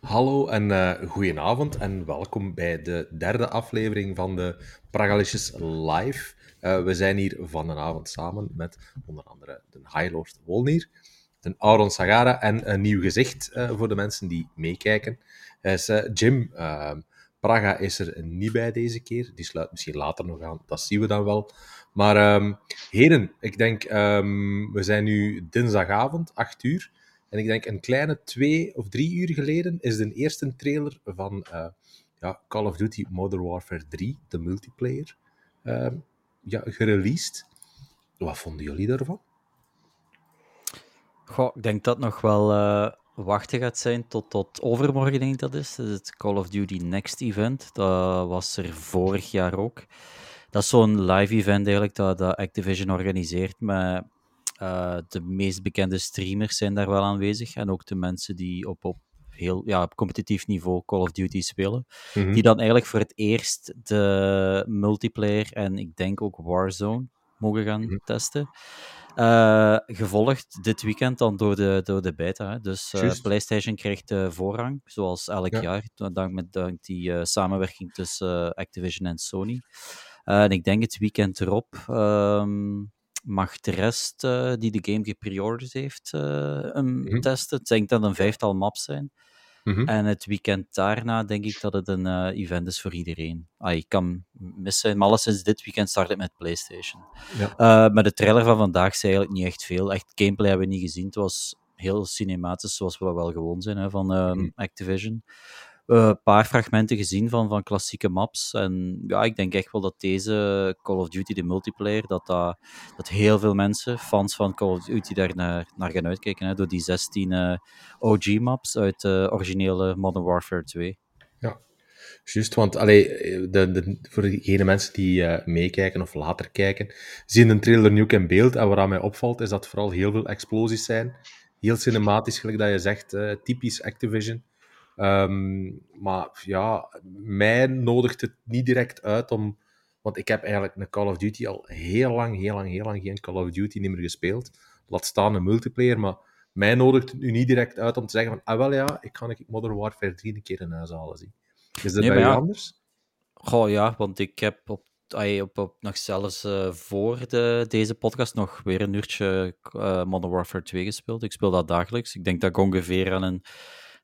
Hallo en uh, goedenavond en welkom bij de derde aflevering van de Pragalisches Live. Uh, we zijn hier vanavond samen met onder andere de High Lord Wolnir, de Auron Sagara en een nieuw gezicht uh, voor de mensen die meekijken. is Jim. Ehm, Praga is er niet bij deze keer. Die sluit misschien later nog aan, dat zien we dan wel. Maar um, heren, ik denk, um, we zijn nu dinsdagavond, 8 uur. En ik denk een kleine twee of drie uur geleden is de eerste trailer van uh, ja, Call of Duty Modern Warfare 3, de multiplayer, uh, ja, gereleased. Wat vonden jullie daarvan? Goh, ik denk dat nog wel uh, wachten gaat zijn tot, tot overmorgen, denk ik dat is. Het Call of Duty Next event. Dat was er vorig jaar ook. Dat is zo'n live event eigenlijk dat, dat Activision organiseert met uh, de meest bekende streamers zijn daar wel aanwezig. En ook de mensen die op, op heel ja, op competitief niveau Call of Duty spelen. Mm-hmm. Die dan eigenlijk voor het eerst de multiplayer en ik denk ook Warzone mogen gaan mm-hmm. testen. Uh, gevolgd dit weekend dan door de, door de beta. Hè. Dus uh, PlayStation krijgt uh, voorrang, zoals elk ja. jaar, dank, met, dank die samenwerking tussen Activision en Sony. en ik denk het weekend erop um, mag de rest uh, die de game gepreorderd heeft mm-hmm. testen. Ik denk dat het een vijftal maps zijn. Mm-hmm. En het weekend daarna denk ik dat het een uh, event is voor iedereen. Ah, ik kan mis zijn, maar alleszins dit weekend start het met PlayStation. Ja. maar de trailer van vandaag zei eigenlijk niet echt veel. Echt gameplay hebben we niet gezien. Het was heel cinematisch, zoals we wel gewoon zijn hè, van mm-hmm. Activision een uh, paar fragmenten gezien van, van klassieke maps. En ja, ik denk echt wel dat deze Call of Duty, de multiplayer, dat, dat, dat heel veel mensen, fans van Call of Duty, daar naar, naar gaan uitkijken. Hè, door die 16 uh, OG-maps uit de originele Modern Warfare 2. Ja, juist. Want allee, de, de, voor degene mensen die uh, meekijken of later kijken, zien de trailer nu ook in beeld. En wat mij opvalt, is dat vooral heel veel explosies zijn. Heel cinematisch, gelijk dat je zegt, typisch Activision. Um, maar ja, mij nodigt het niet direct uit om. Want ik heb eigenlijk een Call of Duty al heel lang, heel lang, heel lang geen Call of Duty meer gespeeld. Laat staan een multiplayer, maar mij nodigt het nu niet direct uit om te zeggen van, ah wel ja, ik ga Modern Warfare 3 een keer in huis halen. Zie. Is dat nee, bij ja. anders? Goh, ja, want ik heb op, op, op nog zelfs uh, voor de, deze podcast nog weer een uurtje uh, Modern Warfare 2 gespeeld. Ik speel dat dagelijks. Ik denk dat ik ongeveer aan een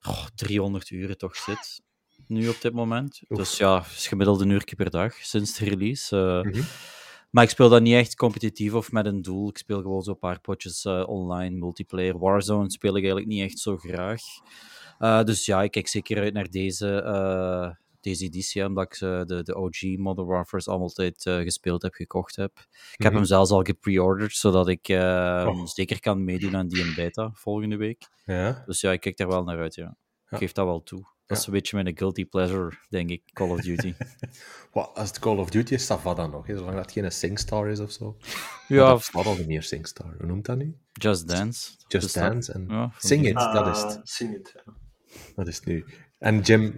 oh, 300 uren toch zit. Nu op dit moment. Oef. Dus ja, is gemiddeld een uur per dag sinds de release. Uh, mm-hmm. Maar ik speel dat niet echt competitief of met een doel. Ik speel gewoon zo'n paar potjes uh, online, multiplayer. Warzone speel ik eigenlijk niet echt zo graag. Uh, dus ja, ik kijk zeker uit naar deze, deze editie, omdat ik de, de OG Modern allemaal altijd gespeeld heb, gekocht heb. Ik heb hem zelfs al gepreorderd, zodat ik oh. zeker kan meedoen aan die in beta volgende week. Ja. Dus ja, ik kijk daar wel naar uit, ja. Ik geef dat wel toe. Dat is een beetje mijn guilty pleasure, denk ik, Call of Duty. well, als het Call of Duty is, dat wat dan nog? Hè? Zolang dat geen SingStar is of zo. Ja. Dat wat al meer SingStar. Hoe noemt dat nu? Just Dance. Just Dance. En ja, Sing It, uh, dat is het. Sing It, ja. Dat is nu. En Jim,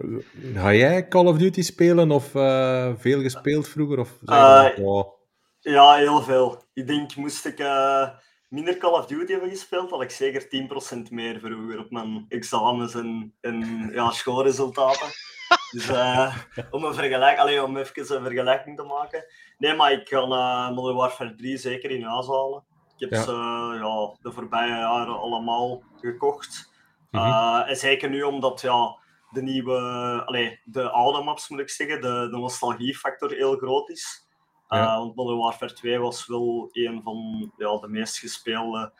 ga jij Call of Duty spelen of uh, veel gespeeld vroeger? Of uh, oh. Ja, heel veel. Ik denk, moest ik uh, minder Call of Duty hebben gespeeld, had ik zeker 10% meer vroeger op mijn examens en, en ja, schoolresultaten. Dus om, een vergelijk, allee, om even een vergelijking te maken. Nee, maar ik ga uh, Modern Warfare 3 zeker in huis halen. Ik heb ja. ze ja, de voorbije jaren allemaal gekocht. Mm -hmm. en zeker nu omdat ja, de nieuwe, allee, de oude maps moet ik zeggen, de, de nostalgiefactor heel groot is. Ja. Uh, want Modern Warfare 2 was wel een van ja, de meest gespeelde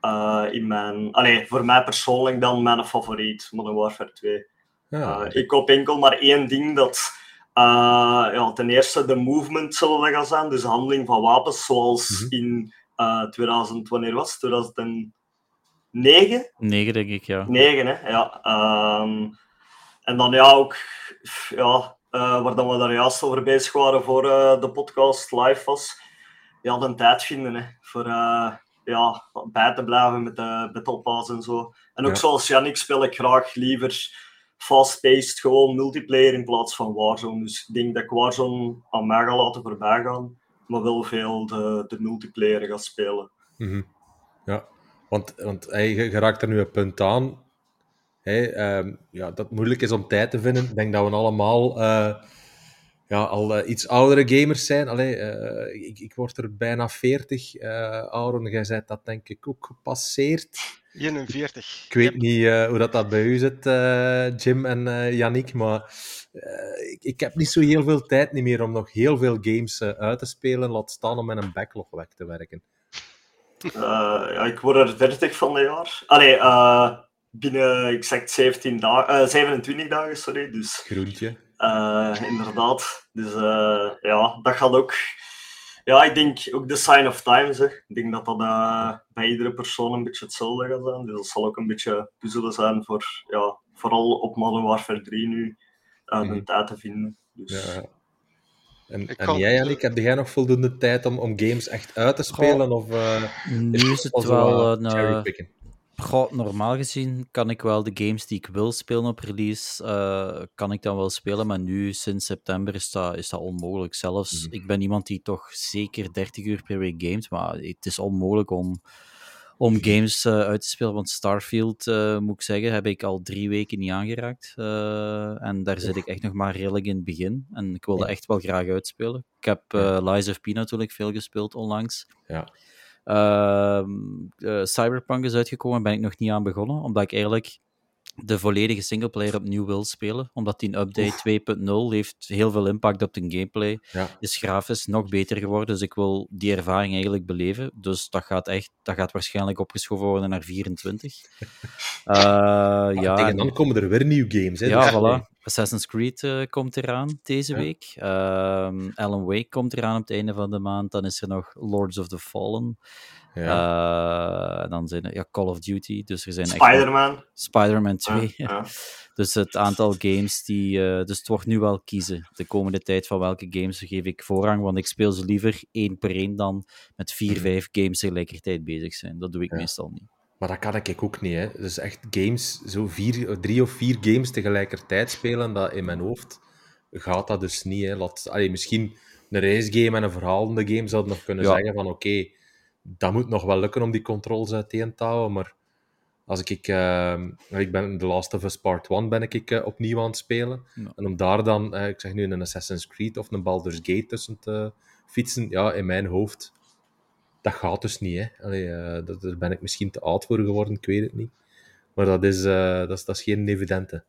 uh, in mijn... Allee, voor mij persoonlijk dan mijn favoriet, Modern Warfare 2. Ja. Uh, ik koop enkel maar één ding dat... ja, ten eerste de movement zullen gaan zijn, dus de handeling van wapens, zoals mm -hmm. in 2000... Wanneer was het? 2009? 9, denk ik, ja. 9, hè. Ja. Um, en dan ja, ook... Ja, uh, waar dan we daar juist over bezig waren voor uh, de podcast live was, ja, de tijd vinden hè, voor uh, ja, bij te blijven met de Battle Pass en zo. En ook ja. zoals Yannick speel ik graag liever fast-paced, gewoon multiplayer in plaats van Warzone. Dus ik denk dat ik Warzone aan mij ga laten voorbij gaan, maar wel veel de, de multiplayer ga spelen. Mm -hmm. Ja, want, want je, je raakt er nu een punt aan Hey, ehm, ja, dat het moeilijk is om tijd te vinden. Ik denk dat we allemaal eh, ja, al eh, iets oudere gamers zijn. Allee, eh, ik, ik word er bijna 40. Uh, Aaron, jij bent dat denk ik ook gepasseerd. 41. Ik weet niet hoe dat, dat bij u zit, Jim en Yannick, maar ik, ik, heb niet zo heel veel tijd niet meer om nog heel veel games uit te spelen. Laat staan om met een backlog weg te werken. ja, ik word er 30 van de jaar. Allee, binnen exact 17 dagen, 27 dagen, sorry. Dus, Groentje. Uh, inderdaad. Dus uh, ja, dat gaat ook. Ja, ik denk ook de sign of times. Hè. Ik denk dat dat uh, bij iedere persoon een beetje hetzelfde gaat zijn. Dus dat zal ook een beetje puzzelen zijn voor, ja, vooral op Modern Warfare 3 nu, mm. de tijd te vinden. Dus... Ja. En, en jij, Jannik, heb jij nog voldoende tijd om, om games echt uit te spelen? Of, nu is, is het wel een Goh, normaal gezien kan ik wel de games die ik wil spelen op release, uh, kan ik dan wel spelen, maar nu, sinds september, is dat, is dat onmogelijk. Zelfs, mm. ik ben iemand die toch zeker 30 uur per week games, maar het is onmogelijk om, om games uh, uit te spelen, want Starfield, uh, moet ik zeggen, heb ik al drie weken niet aangeraakt. en daar zit ik echt nog maar redelijk in het begin. En ik wilde echt wel graag uitspelen. Ik heb Lies of P natuurlijk veel gespeeld onlangs. Ja. Uh, uh, Cyberpunk is uitgekomen, ben ik nog niet aan begonnen, omdat ik eigenlijk de volledige singleplayer opnieuw wil spelen, omdat die update 2.0 heeft heel veel impact op de gameplay. Ja. Is grafisch nog beter geworden, dus ik wil die ervaring eigenlijk beleven. Dus dat gaat echt, dat gaat waarschijnlijk opgeschoven worden naar 24. uh, ja, tegen dan komen er weer nieuwe games. Hè, ja, dus... voilà. Assassin's Creed uh, komt eraan deze ja. week. Um, Alan Wake komt eraan op het einde van de maand. Dan is er nog Lords of the Fallen. Ja. Uh, dan zijn er ja, Call of Duty. Dus er zijn Spider-Man. Spider-Man 2. Ja, dus het aantal games die. Uh, dus het wordt nu wel kiezen. De komende tijd van welke games geef ik voorrang. Want ik speel ze liever één per één dan met vier, mhm. vijf games tegelijkertijd bezig zijn. Dat doe ik meestal niet. Maar dat kan ik ook niet. Hè. Dus echt games, zo vier, drie of vier games tegelijkertijd spelen, dat in mijn hoofd gaat dat dus niet. Hè. Laat, allee, misschien een race game en een verhalende game zouden nog kunnen zeggen van oké, okay, dat moet nog wel lukken om die controls uiteen te houden, maar als ik, uh, ik ben The Last of Us Part 1 ben ik uh, opnieuw aan het spelen. En om daar dan, uh, ik zeg nu een Assassin's Creed of een Baldur's Gate tussen te fietsen, ja, in mijn hoofd dat gaat dus niet. Hè. Allee, uh, dat, daar ben ik misschien te oud voor geworden, ik weet het niet. Maar dat is, uh, dat is, dat is geen evidente.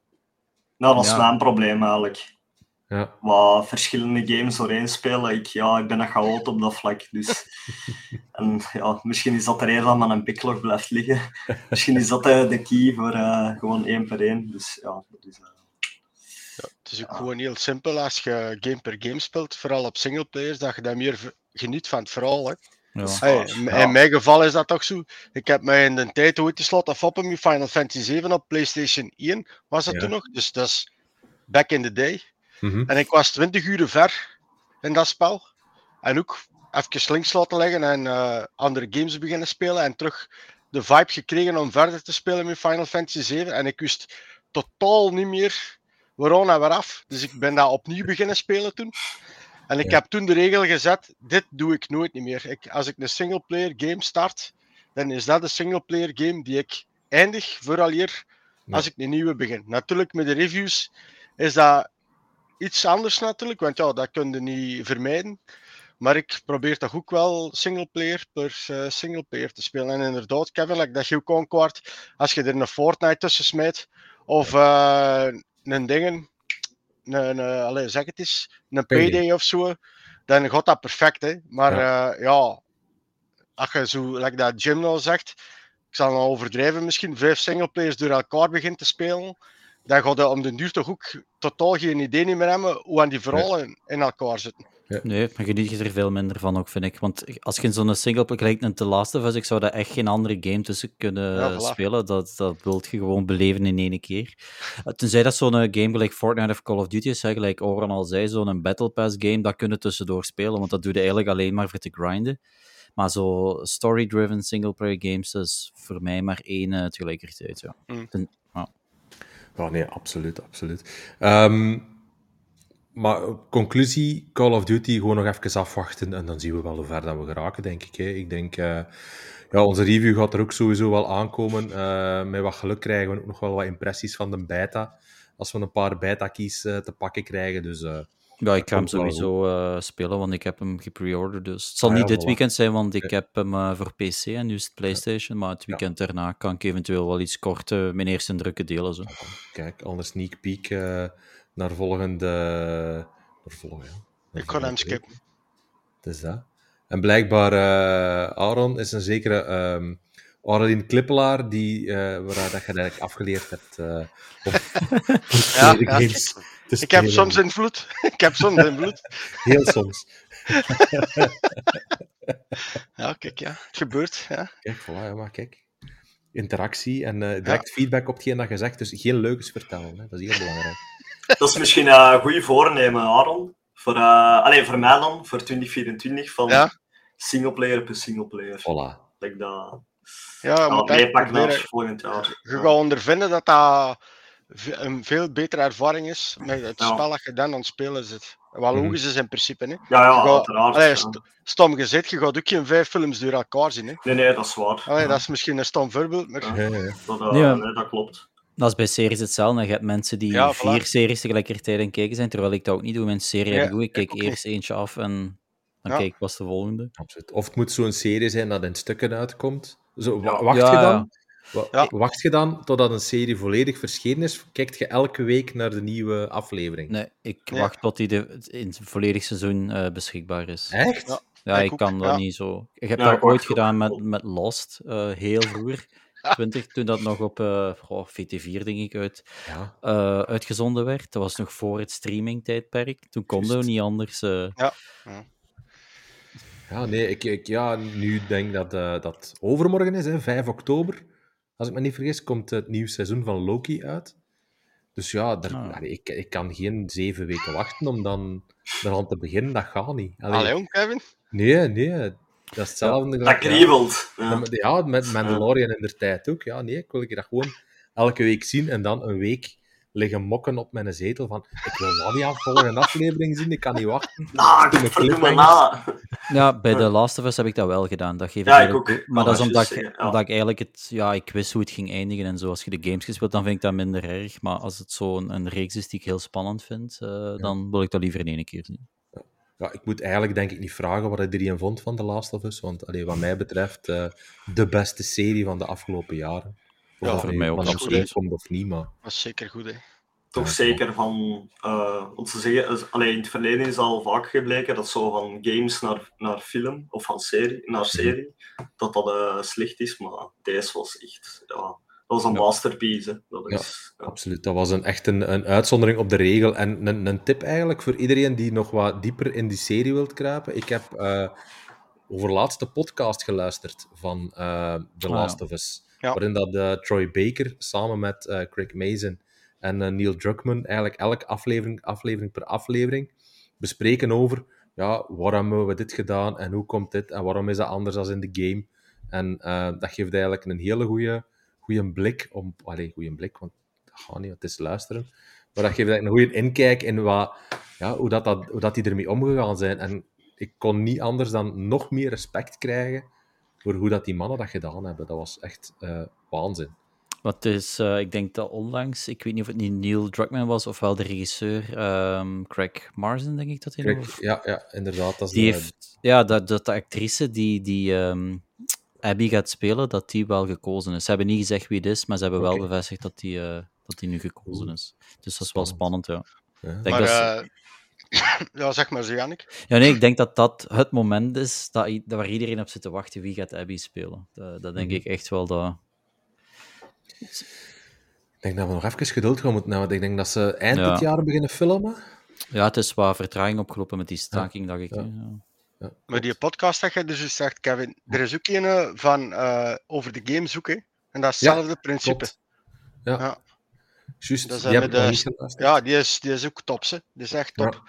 Nou, dat is ja. mijn probleem eigenlijk. Ja. Wat verschillende games doorheen spelen, ik, ja, ik ben een chaot op dat vlak. Dus, en, ja, misschien is dat er eerder dan een backlog blijft liggen. Misschien is dat de, de key voor uh, gewoon één per één. Dus, ja, dat is, ja, het is ook gewoon heel simpel als je game per game speelt, vooral op singleplayers, dat je daar meer geniet van het verhaal. Hè. Ja. Hey, in mijn geval is dat toch zo. Ik heb mij in de tijd ooit gesloten af op mijn Final Fantasy 7 op PlayStation 1, was dat Ja. toen nog. Dus dat is back in the day. Mhm. En ik was 20 uur ver in dat spel. En ook even links laten leggen en eh, andere games beginnen spelen. En terug de vibe gekregen om verder te spelen met Final Fantasy 7. En ik wist totaal niet meer waarom en waaraf. Dus ik ben dat opnieuw beginnen spelen toen. En ik Ja. heb toen de regel gezet, dit doe ik nooit niet meer. Ik, als ik een singleplayer game start, dan is dat de singleplayer game die ik eindig vooraleer Ja. als ik een nieuwe begin. Natuurlijk, met de reviews is dat iets anders natuurlijk, want ja, dat kun je niet vermijden. Maar ik probeer toch ook wel singleplayer per eh, singleplayer te spelen. En inderdaad, Kevin, like dat Hugh Concord, als je er een Fortnite tussen smijt, of eh, een dingen, een, een, allee, zeg het eens, een Payday. Of zo, dan gaat dat perfect. Hè. Maar ja, ja als je zo, like dat Jim nou zegt, ik zal nou overdrijven misschien, vijf singleplayers door elkaar begint te spelen, dan gaat je om de duur toch ook totaal geen idee niet meer hebben hoe aan die verhalen in elkaar zitten. Nee, maar geniet je er veel minder van ook, vind ik. Want als je in zo'n singleplayer gelijk een The Last of Us, ik zou daar echt geen andere game tussen kunnen Ja, voilà. spelen. Dat, dat wilt je gewoon beleven in één keer. Eh, Tenzij dat zo'n eh, game gelijk Fortnite of Call of Duty is, hè, gelijk Oran al zei, zo'n Battle Pass game, dat kunnen tussendoor spelen, want dat doe je eigenlijk alleen maar voor te grinden. Maar zo story-driven singleplayer games, dat is voor mij maar één eh, tegelijkertijd, ja. Mm. Ten- ja. Nee, absoluut, absoluut. Ehm, maar conclusie, Call of Duty, gewoon nog even afwachten en dan zien we wel hoe ver we geraken, denk ik. Hè. Ik denk, uh, ja, onze review gaat er ook sowieso wel aankomen. Uh, met wat geluk krijgen we ook nog wel wat impressies van de beta. Als we een paar beta-keys uh, te pakken krijgen, dus... ja, ik ga hem sowieso spelen, want ik heb hem gepreorderd. Dus het zal ah, niet ja, dit voilà. weekend zijn, want ik heb hem voor PC en nu is het PlayStation. Maar het weekend ja. daarna kan ik eventueel wel iets kort mijn eerste drukke delen. Zo. Kijk, al een sneak peek naar volgende. Naar volgende ik kan hem skippen. Het is dat. En blijkbaar, uh, Aaron is een zekere um, Aurelien Klippelaar, die, uh, waar dat je eigenlijk afgeleerd hebt. Uh, op, ja, ja ik, ik heb soms invloed. ik heb soms invloed. Heel soms. ja, kijk, ja. Het gebeurt. Ja. Kijk, voilà, ja, maar kijk. Interactie en direct ja. feedback op hetgeen dat je zegt. Dus geen leugens vertellen. Hè. Dat is heel belangrijk. Dat is misschien een uh, goede voornemen, Aaron. Voor, uh, alleen voor mij dan, voor 2024, van ja? singleplayer per singleplayer. Voilà. Like dat. Ja, moet meepakken naar volgend jaar. Je gaat ondervinden dat dat een veel betere ervaring is met het ja. spel dat je dan aan het spelen zit. Wat logisch is in principe. Hè. Ja, ja, gaat, uiteraard. Allee, st stom gezet, je gaat ook geen vijf films door elkaar zien. Hè. Nee, nee, dat is waar. Allee, dat is misschien een stom voorbeeld, maar... Ja, ja, dat, uh, nee, dat klopt. Dat is bij series hetzelfde. Je hebt mensen die ja, vier series tegelijkertijd aan het kijken zijn, terwijl ik dat ook niet doe. Mijn serie ja, ik, ik kijk eerst niet. eentje af en dan ja. kijk ik pas de volgende. Absoluut. Of het moet zo'n serie zijn dat in stukken uitkomt. Zo, wacht je dan? Wacht je dan totdat een serie volledig verschenen is? Kijkt je elke week naar de nieuwe aflevering? Nee, ik wacht tot die de, in het volledig seizoen uh, beschikbaar is. Echt? Ja, ik, ik kan dat niet zo. Ik heb dat ooit gedaan met, met Lost, uh, heel vroeger. 20, toen dat nog op uh, oh, VT4, denk ik, uit, ja. uh, uitgezonden werd. Dat was nog voor het streaming-tijdperk. Toen konden we niet anders. Uh... Ja. ja. nee, ik, ik ja, nu denk dat dat overmorgen is, hè, 5 oktober. Als ik me niet vergis, komt het nieuwe seizoen van Loki uit. Dus ja, daar, ah. allee, ik, ik kan geen zeven weken wachten om dan eraan te beginnen. Dat gaat niet. Allee, Allee Kevin? Nee, nee. Dat is hetzelfde. Ja, dat kriebelt. Ja. ja, met Mandalorian in de tijd ook. Ja, nee, ik wil dat gewoon elke week zien en dan een week liggen mokken op mijn zetel van ik wil wel die volgende aflevering zien, ik kan niet wachten. Nou, ik me na. Ja, bij The Last of Us heb ik dat wel gedaan. Dat geef ik, ja, ik ook. Maar dat is omdat, ik, ja. omdat ik eigenlijk het, ja, ik wist hoe het ging eindigen en zo. Als je de games gespeeld, dan vind ik dat minder erg. Maar als het zo een, een reeks is die ik heel spannend vind, uh, ja. dan wil ik dat liever in één keer zien ja, ik moet eigenlijk denk ik niet vragen wat iedereen vond van The Last of Us, want allee, wat mij betreft uh, de beste serie van de afgelopen jaren. Ja, voor mij ook absoluut. komt of niet, maar... Dat is zeker goed, hè. Toch ja, zeker van, uh, om te zeggen, alleen in het verleden is al vaak gebleken dat zo van games naar, naar film, of van serie naar serie, dat dat uh, slecht is, maar deze was echt, ja, dat was een ja. masterpiece. Dat is, ja, ja, absoluut. Dat was een, echt een, een uitzondering op de regel. En een, een tip eigenlijk voor iedereen die nog wat dieper in die serie wilt kruipen. Ik heb uh, over laatste podcast geluisterd van uh, The oh, Last of Us. Waarin dat uh, Troy Baker samen met Craig Mason en Neil Druckmann eigenlijk elke aflevering, aflevering per aflevering bespreken over ja, waarom hebben we dit gedaan en hoe komt dit en waarom is dat anders dan in de game. En dat geeft eigenlijk een hele goede blik om... Allee, goede blik, want dat gaat niet, het is luisteren. Maar dat geeft eigenlijk een goede inkijk in wat, ja, hoe, dat, dat, hoe dat die ermee omgegaan zijn. En ik kon niet anders dan nog meer respect krijgen voor hoe dat die mannen dat gedaan hebben. Dat was echt uh, waanzin. Wat is, uh, ik denk dat onlangs, ik weet niet of het niet Neil Druckmann was, of wel de regisseur um, Craig Marsden, denk ik dat hij Craig, Ja, ja, inderdaad. Dat is die de, heeft, ja, dat, dat de actrice die, die um, Abby gaat spelen, dat die wel gekozen is. Ze hebben niet gezegd wie het is, maar ze hebben okay. wel bevestigd dat die, uh, dat die nu gekozen is. Dus dat is wel spannend, ja. ja. Denk maar, dat uh, ja, zeg maar zo, Jannik. Ja, nee, ik denk dat dat het moment is dat, dat waar iedereen op zit te wachten. Wie gaat Abby spelen? Dat, dat denk mm -hmm. ik echt wel dat... Ik denk dat we nog even geduld gaan moeten nemen. Ik denk dat ze eind ja. dit jaar beginnen filmen. Ja, het is wat vertraging opgelopen met die staking, ja. dacht ik. Ja. Ja, maar die podcast dat je dus zegt, Kevin, er is ook een van uh, over de game zoeken. En dat is hetzelfde ja, principe. Ja. ja. Juist, de, ja, die is, die is ook top. Hè. Die is echt top.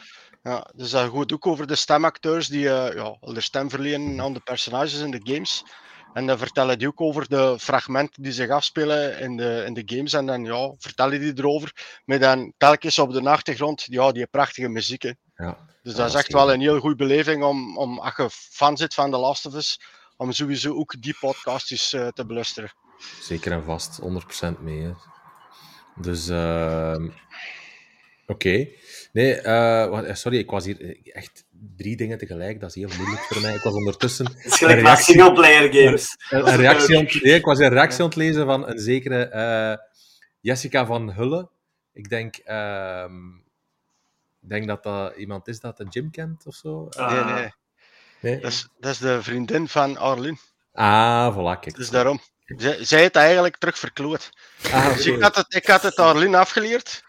Ja. ja dus dat gaat ook over de stemacteurs die uh, ja, de stem verlenen aan de personages in de games. En dan vertellen die ook over de fragmenten die zich afspelen in de, in de games. En dan ja, vertellen die erover. Met dan telkens op de achtergrond ja, die prachtige muziek. hè. Ja. Dus Ja, dat is echt wel een heel goede beleving om, om, als je fan zit van The Last of Us, om sowieso ook die podcast eens eh, te beluisteren. Zeker en vast, 100% mee. Hè. Dus, ehm, oké. Nee, eh, wat- eh, sorry, ik was hier eh, echt drie dingen tegelijk. Dat is heel moeilijk voor mij. Ik was ondertussen Het is gelijk Een met reactie- singleplayer games. een, een reactie aan, nee, ik was een reactie aan het lezen van een zekere eh, Jessica van Hulle. Ik denk, ehm, ik denk dat dat iemand is dat de Jim kent of zo. Nee, Eh, nee. Nee? Dat is, dat is de vriendin van Arlene. Ah, voilà, kijk. Dus daarom. Zij, dat eigenlijk terug verkloot. Ah, Dus ik had het, ik had het Arlene afgeleerd.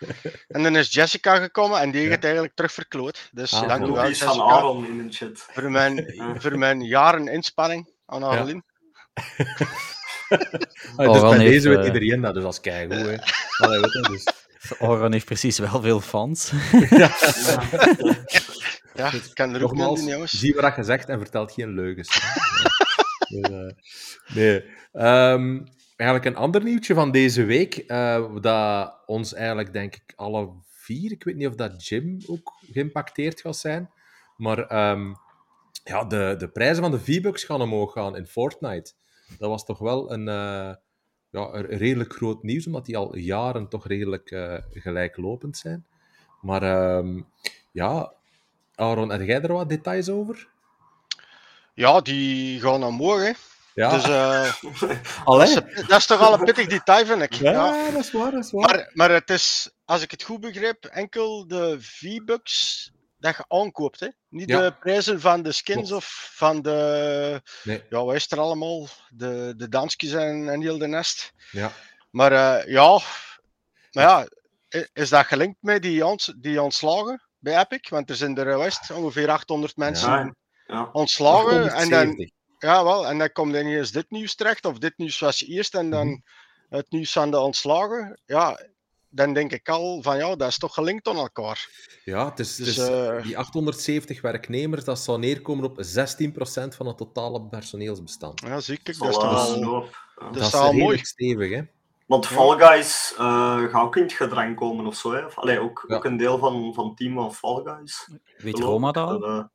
En dan is Jessica gekomen en die heeft Ja. het eigenlijk terug verkloot. Dus Ah, dankjewel Jessica in de chat. voor mijn, voor mijn jaren inspanning aan Arlene. Ah, dus Oran bij deze weet eh, iedereen dat, dus dat is keigoed. hè. Allee, weet je, dus. Oran heeft precies wel veel fans. Ja, ik kan er ook Nogmaals, in, jongens. zie wat je zegt en vertelt geen leugens. Eh, nee. Ehm, eigenlijk een ander nieuwtje van deze week, eh, dat ons eigenlijk, denk ik, alle vier, ik weet niet of dat Jim ook geïmpacteerd gaat zijn, maar ehm, ja, de, de prijzen van de V-Bucks gaan omhoog gaan in Fortnite. Dat was toch wel een, eh, ja, een redelijk groot nieuws, omdat die al jaren toch redelijk gelijklopend zijn. Maar ehm, ja, Aaron, heb jij er wat details over? Ja, die gaan omhoog, hè. Ja, Dus eh, dat, is, dat is toch al een pittig detail, vind ik. ja, Ja. dat is waar, dat is waar. Maar, maar het is, als ik het goed begrijp, enkel de V-Bucks dat je aankoopt. Hè? Niet Ja. de prijzen van de skins Klopt. of van de. Nee, Ja, wat is er allemaal? De, de dansjes en, en heel de nest. ja. Maar eh, ja, maar ja, is dat gelinkt met die, ons, die ontslagen bij Epic? Want er zijn er eh, het, ongeveer 800 mensen Ja. Ja. ontslagen. En dan, 870. ja, wel, en dan komt dan eens dit nieuws terecht, of dit nieuws was eerst, en dan Mhm. het nieuws van de ontslagen. Ja, dan denk ik al van ja, dat is toch gelinkt aan elkaar. Ja, het is, Dus, eh, die 870 werknemers, dat zou neerkomen op 16% van het totale personeelsbestand. Ja, zie ik. Dat Zal, is toch al... dat is al mooi. stevig, hè? Want Fall Guys eh gaat ook in het gedrang komen of zo. Hè? Of, allee, ook, Ja. ook een deel van, van het team van Fall Guys. Weet geloof Roma dat al?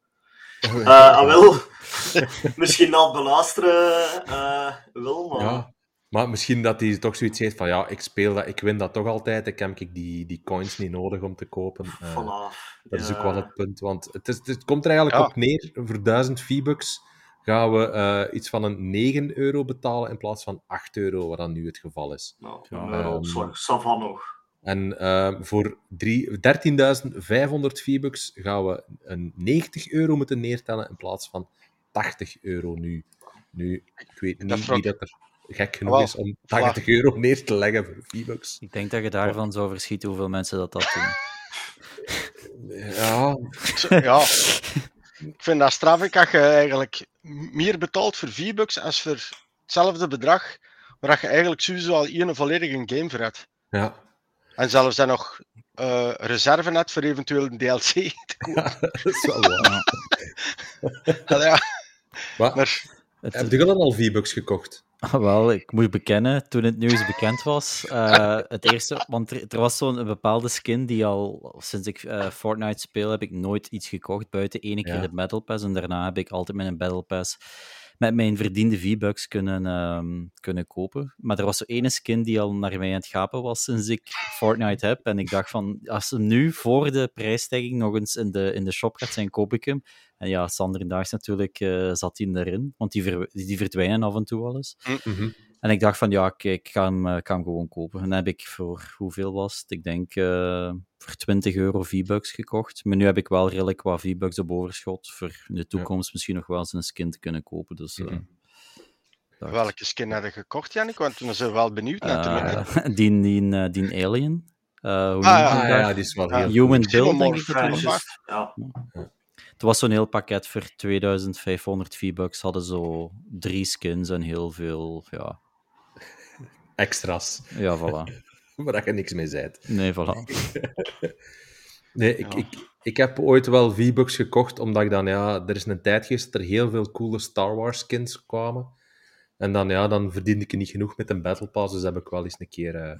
Eh, eh, ah, wel. Misschien al beluisteren eh wel, maar... Ja. Maar misschien dat hij toch zoiets heeft van, ja, ik speel dat, ik win dat toch altijd, ik heb ik die, die coins niet nodig om te kopen. Eh, Voilà. Dat is ook wel het punt, want het, is, het komt er eigenlijk Ja. op neer, voor 1000 V-Bucks gaan we eh, iets van een 9 euro betalen in plaats van 8 euro, wat dan nu het geval is. Nou, Ja, va nog. En eh, voor drie- 13.500 V-Bucks gaan we een 90 euro moeten neertellen in plaats van 80 euro nu. Nu, ik weet niet wie dat er gek genoeg Wel, is om 80 euro neer te leggen voor V-Bucks. Ik denk dat je daarvan zou verschieten hoeveel mensen dat, dat doen. Ja, Ja, ik vind dat straf als je eigenlijk meer betaalt voor V-Bucks als voor hetzelfde bedrag, waar dat je eigenlijk sowieso al één volledige game voor hebt. ja. En zelfs dan nog eh, reserve net voor eventueel een DLC kopen. dat is wel waar. Ja, ja, maar Het, heb je dan al V-Bucks gekocht? Ah, wel, ik moet bekennen, toen het nieuws bekend was, eh, het eerste, want er, er was zo'n bepaalde skin die al, sinds ik eh, Fortnite speel, heb ik nooit iets gekocht, buiten ene keer Ja. de Battle Pass, en daarna heb ik altijd met een Battle Pass met mijn verdiende V-Bucks kunnen, ehm, kunnen kopen. Maar er was zo ene skin die al naar mij aan het gapen was sinds ik Fortnite heb, en ik dacht van, als ze nu voor de prijsstijging nog eens in de, in de shop gaat zijn, koop ik hem. En ja, Sanderdaags natuurlijk eh, zat die erin, want die, die verdwijnen af en toe wel eens. Mhm. En ik dacht van, ja, kijk, ik ga hem, eh, ik ga hem gewoon kopen. En dan heb ik voor, hoeveel was het? Ik denk eh, voor 20 euro V-Bucks gekocht. Maar nu heb ik wel redelijk wat V-Bucks op overschot. Voor in de toekomst misschien nog wel eens een skin te kunnen kopen. Dus, eh, Mhm. dacht- welke skin had je gekocht, Jannik? Want toen zijn we wel benieuwd natuurlijk. Eh, die, die, eh, die Alien. Eh, hoe Ah, ja, Ah ja, die is wel heel Human cool. Build, denk ik dat was. Ja. Het was zo'n heel pakket voor 2500 V-Bucks. Hadden zo drie skins en heel veel, ja, Extra's, ja, voilà. waar dat je niks mee zijt. Nee, voilà. Nee, ik, Ja. ik, ik heb ooit wel V-Bucks gekocht, omdat ik dan, ja, er is een tijd geweest dat er heel veel coole Star Wars skins kwamen. En dan, ja, dan verdiende ik niet genoeg met een Battle Pass, dus heb ik wel eens een keer eh,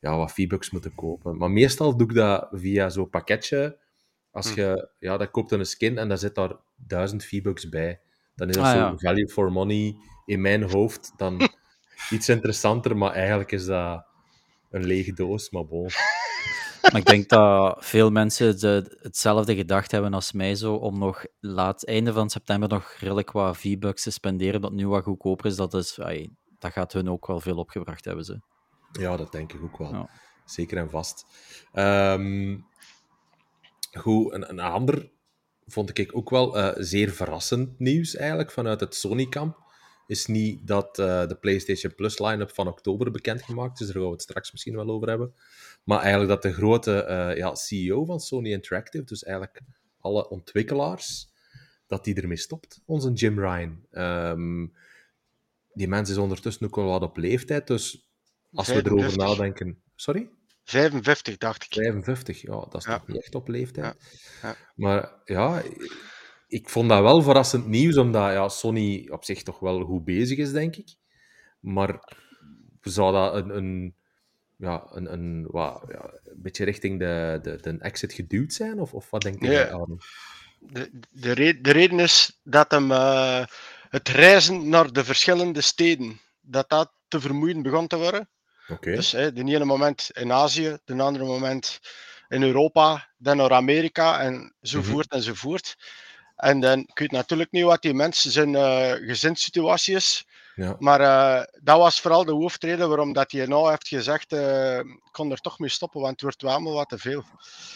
ja, wat V-Bucks moeten kopen. Maar meestal doe ik dat via zo'n pakketje. Als Hm. je, ja, dat koopt een skin en daar zit daar 1000 V-Bucks bij. Dan is dat Ah, zo ja. value for money in mijn hoofd dan iets interessanter, maar eigenlijk is dat een lege doos, maar bon. Maar ik denk dat veel mensen de, hetzelfde gedacht hebben als mij zo, om nog laat einde van september nog redelijk wat V-Bucks te spenderen, dat nu wat goedkoper is. Dat, is dat gaat hun ook wel veel opgebracht hebben. Ze. Ja, dat denk ik ook wel. Ja. Zeker en vast. Ehm, goed, een, een ander vond ik ook wel eh, zeer verrassend nieuws eigenlijk vanuit het Sony-kamp. Is niet dat eh, de PlayStation Plus line-up van oktober bekendgemaakt is, daar gaan we het straks misschien wel over hebben. Maar eigenlijk dat de grote eh, ja, CEO van Sony Interactive, dus eigenlijk alle ontwikkelaars, dat die ermee stopt, onze Jim Ryan. Ehm, die mens is ondertussen ook wel wat op leeftijd, dus als we erover 55. nadenken... Sorry? 55, dacht ik. 55, ja, dat is Ja. nog niet echt op leeftijd. Ja. Maar ja, ik vond dat wel verrassend nieuws, omdat ja, Sony op zich toch wel goed bezig is, denk ik. Maar zou dat een, een, ja, een, een, wat, ja, een beetje richting de, de, de exit geduwd zijn? Of, of wat denk je, Ja. Arno? De, de, re- de reden is dat hem eh, het reizen naar de verschillende steden, dat dat te vermoeiend begon te worden. Oké. Dus hè, de ene moment in Azië, de andere moment in Europa, dan naar Amerika en zo Mhm. voort en zo voort. En dan, ik weet natuurlijk niet wat die mensen zijn eh gezinssituatie is, Ja. maar eh, dat was vooral de hoofdreden waarom dat hij nou heeft gezegd, eh, ik kon er toch mee stoppen, want het wordt wel allemaal wat te veel.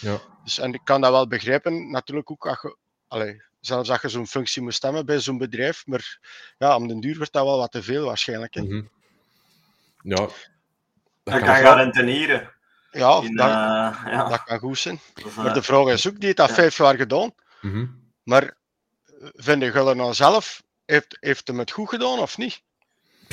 Ja. Dus, en ik kan dat wel begrijpen, natuurlijk ook als je, allee, zelfs als je zo'n functie moest hebben bij zo'n bedrijf, maar ja, om den duur wordt dat wel wat te veel waarschijnlijk. hè. Mhm. Ja. Dat Dat kan gaan rentenieren. Ja, In, dat, ja. dat kan goed zijn. Maar de vraag is ook, die heeft dat ja. vijf jaar gedaan, Mhm. Maar eh, vind je Gulle nou zelf, heeft, heeft hem het goed gedaan of niet?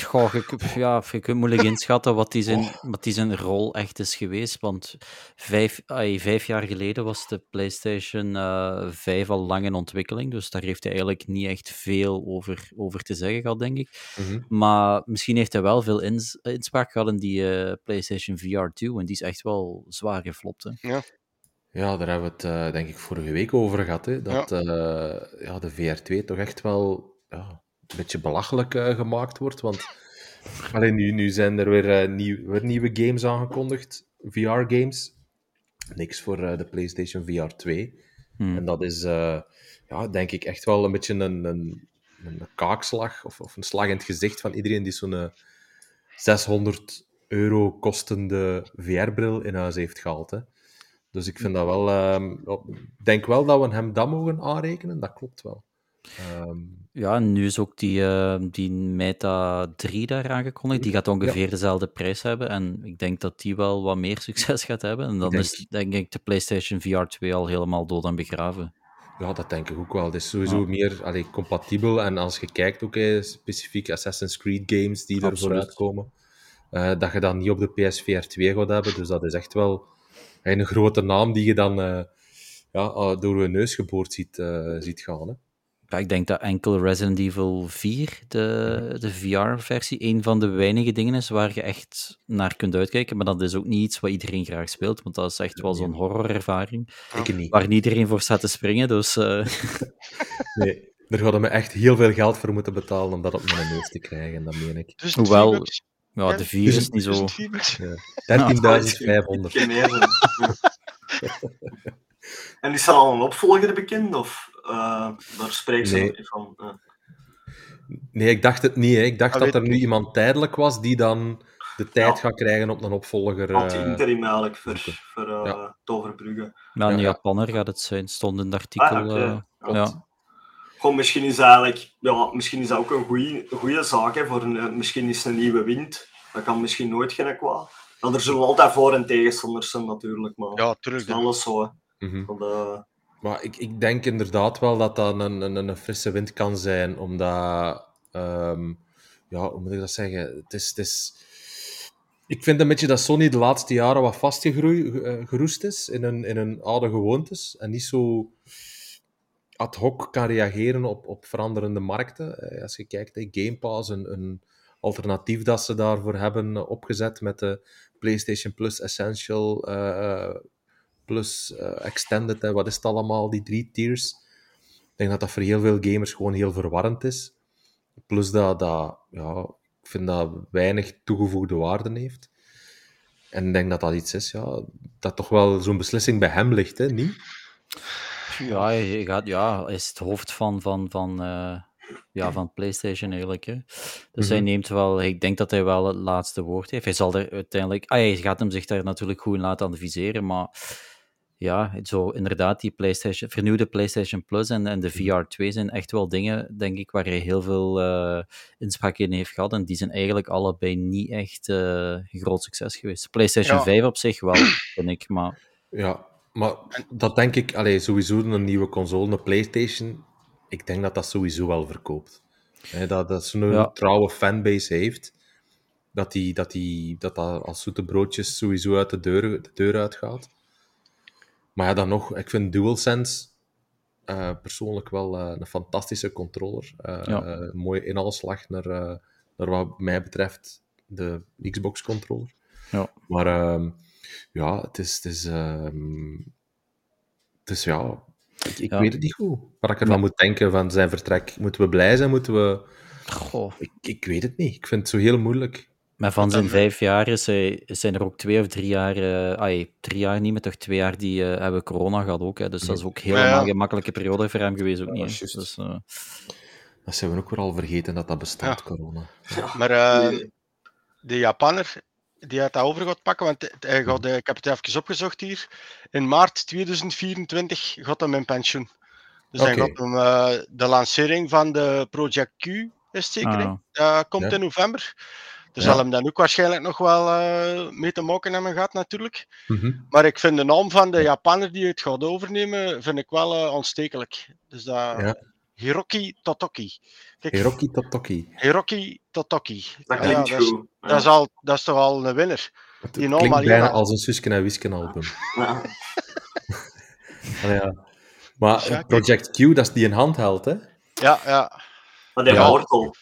Goh, je, ja, je kunt moeilijk inschatten wat die, zijn, wat die zijn rol echt is geweest. Want vijf, ai, vijf jaar geleden was de PlayStation eh 5 al lang in ontwikkeling. Dus daar heeft hij eigenlijk niet echt veel over, over te zeggen gehad, denk ik. Mhm. Maar misschien heeft hij wel veel ins- inspraak gehad in die eh, PlayStation VR 2. En die is echt wel zwaar geflopt. Hè. Ja, daar hebben we het eh, denk ik vorige week over gehad. Hè? Dat ja. ja, de VR2 toch echt wel ja, een beetje belachelijk eh, gemaakt wordt. Want alleen nu, nu zijn er weer, eh, nieuw, weer nieuwe games aangekondigd, VR-games. Niks voor eh, de PlayStation VR 2. Hmm. En dat is, eh, ja, denk ik, echt wel een beetje een, een, een kaakslag of, of een slag in het gezicht van iedereen die zo'n eh, 600 euro kostende VR-bril in huis heeft gehaald. Hè. Dus ik vind dat wel... ehm, Ik denk wel dat we hem dat mogen aanrekenen. Dat klopt wel. Ehm, Ja, en nu is ook die, eh, die Meta 3 daar aangekondigd. Die gaat ongeveer dezelfde prijs hebben. En ik denk dat die wel wat meer succes gaat hebben. En dan denk- is denk ik de PlayStation VR 2 al helemaal dood en begraven. ja, dat denk ik ook wel. Het is sowieso meer allee, compatibel. En als je kijkt, ook specifiek Assassin's Creed games die er vooruit komen, eh, dat je dat niet op de PSVR 2 gaat hebben. Dus dat is echt wel een grote naam die je dan eh, ja, eh, door je neus geboord ziet, eh, ziet gaan. Hè. Ja, ik denk dat enkel Resident Evil 4, de, de VR-versie, een van de weinige dingen is waar je echt naar kunt uitkijken. Maar dat is ook niet iets wat iedereen graag speelt, want dat is echt wel zo'n horrorervaring Ik niet. waar niet iedereen voor staat te springen. Dus eh, Nee, daar hadden we echt heel veel geld voor moeten betalen om dat op mijn neus te krijgen, dat meen ik. Dus Hoewel-? Ja, de 4 is niet zo... Dus het V-Bucks? 13.500. Geen meer zijn. en is er al een opvolger bekend? Of uh, daar spreekt ze Nee. van? Uh. Nee, ik dacht het niet. Hè. Ik dacht Dat dat er nu iemand tijdelijk was die dan de tijd Ja. gaat krijgen op een opvolger. Wat eh, interim eigenlijk voor, voor uh, Ja. Toverbrugge. Ja, een Ja, ja. Japanner gaat het zijn, stond in het artikel. Ah, eh, ja. Gewoon, misschien is eigenlijk, ja, misschien is dat ook een goede zaak. Hè, voor een, eh, misschien is het een nieuwe wind. Dat kan misschien nooit geen kwaad. Er zullen altijd voor- en tegenstanders zijn natuurlijk, maar Ja, is alles zo. Hè. mhm. Want, eh, Maar ik, ik denk inderdaad wel dat dat een, een, een frisse wind kan zijn, omdat... ehm, ja, hoe moet ik dat zeggen? Het is... Het is ik vind een beetje dat Sony de laatste jaren wat vastgeroest is in hun, in hun oude gewoontes. En niet zo... ad hoc kan reageren op, op veranderende markten. Eh, Als je kijkt, hè, Game Pass, een, een alternatief dat ze daarvoor hebben opgezet met de PlayStation Plus Essential eh, Plus eh, Extended, wat is het allemaal, die drie tiers. Ik denk dat dat voor heel veel gamers gewoon heel verwarrend is. Plus dat, dat ja, ik vind dat weinig toegevoegde waarde heeft. En ik denk dat dat iets is, ja, dat toch wel zo'n beslissing bij hem ligt, hè, niet? Ja, hij, gaat, ja, is het hoofd van, van, van, eh, ja, van PlayStation eigenlijk. Hè. Dus hij Mhm. neemt wel, ik denk dat hij wel het laatste woord heeft. Hij zal er uiteindelijk, ah, hij gaat hem zich daar natuurlijk goed in laten adviseren, maar ja, zo inderdaad, die PlayStation, vernieuwde PlayStation Plus en, en de VR 2 zijn echt wel dingen, denk ik, waar hij heel veel eh, inspraak in heeft gehad. En die zijn eigenlijk allebei niet echt eh, een groot succes geweest. PlayStation Ja. 5 op zich wel, vind ik, maar Ja, maar dat denk ik, allee, sowieso een nieuwe console, een PlayStation, ik denk dat dat sowieso wel verkoopt. Hè, dat dat zo'n Ja. trouwe fanbase heeft, dat, die, dat, die, dat dat als zoete broodjes sowieso uit de deur, de deur uitgaat. Maar ja, dan nog, ik vind DualSense eh, persoonlijk wel eh, een fantastische controller. Eh, Ja. mooie inhaalslag naar, eh, naar wat mij betreft de Xbox-controller. Ja. Maar ehm, ja, het is... Het is, ehm, het is ja... Ik, ik Ja. weet het niet goed. Wat ik ervan moet denken van zijn vertrek. Moeten we blij zijn? Moeten we... goh, Ik, ik weet het niet. Ik vind het zo heel moeilijk. Maar van zijn vijf jaar is hij, zijn er ook twee of drie jaar, eh ai, drie jaar niet, maar toch twee jaar die eh, hebben corona gehad ook. Hè. Dus dat is ook helemaal Ja, ja. geen makkelijke periode voor hem geweest ook Ja, niet. juist. Dus, eh, Dat zijn we ook weer al vergeten dat dat bestaat, Ja. corona. Maar eh, de Japanner, die had dat over gaat pakken, want het- hij gaat, eh, ik heb het even opgezocht hier. In maart 2024 gaat hem in pensioen. Dus dan Oké. gaat hem eh, de lancering van de Project Q, is het zeker, ah, Dat komt Ja. in november. Dus Ja. zal hem dan ook waarschijnlijk nog wel eh, mee te maken hebben gehad, natuurlijk. Mhm. Maar ik vind de naam van de Japanner die het gaat overnemen, vind ik wel eh aanstekelijk. Dus dat Ja. Hiroki Totoki. Kijk, Hiroki Totoki. Hiroki Totoki. Dat Ja, klinkt ja, dat, is, goed. Ja. dat, is al, dat is toch al een winnaar. Het Die klinkt bijna al. als een Suske en Wisken album. Ja. Allee, ja. Maar Ja, Project Q, dat is die een handheld, hè? Ja, ja. Maar die Ja. hoort al.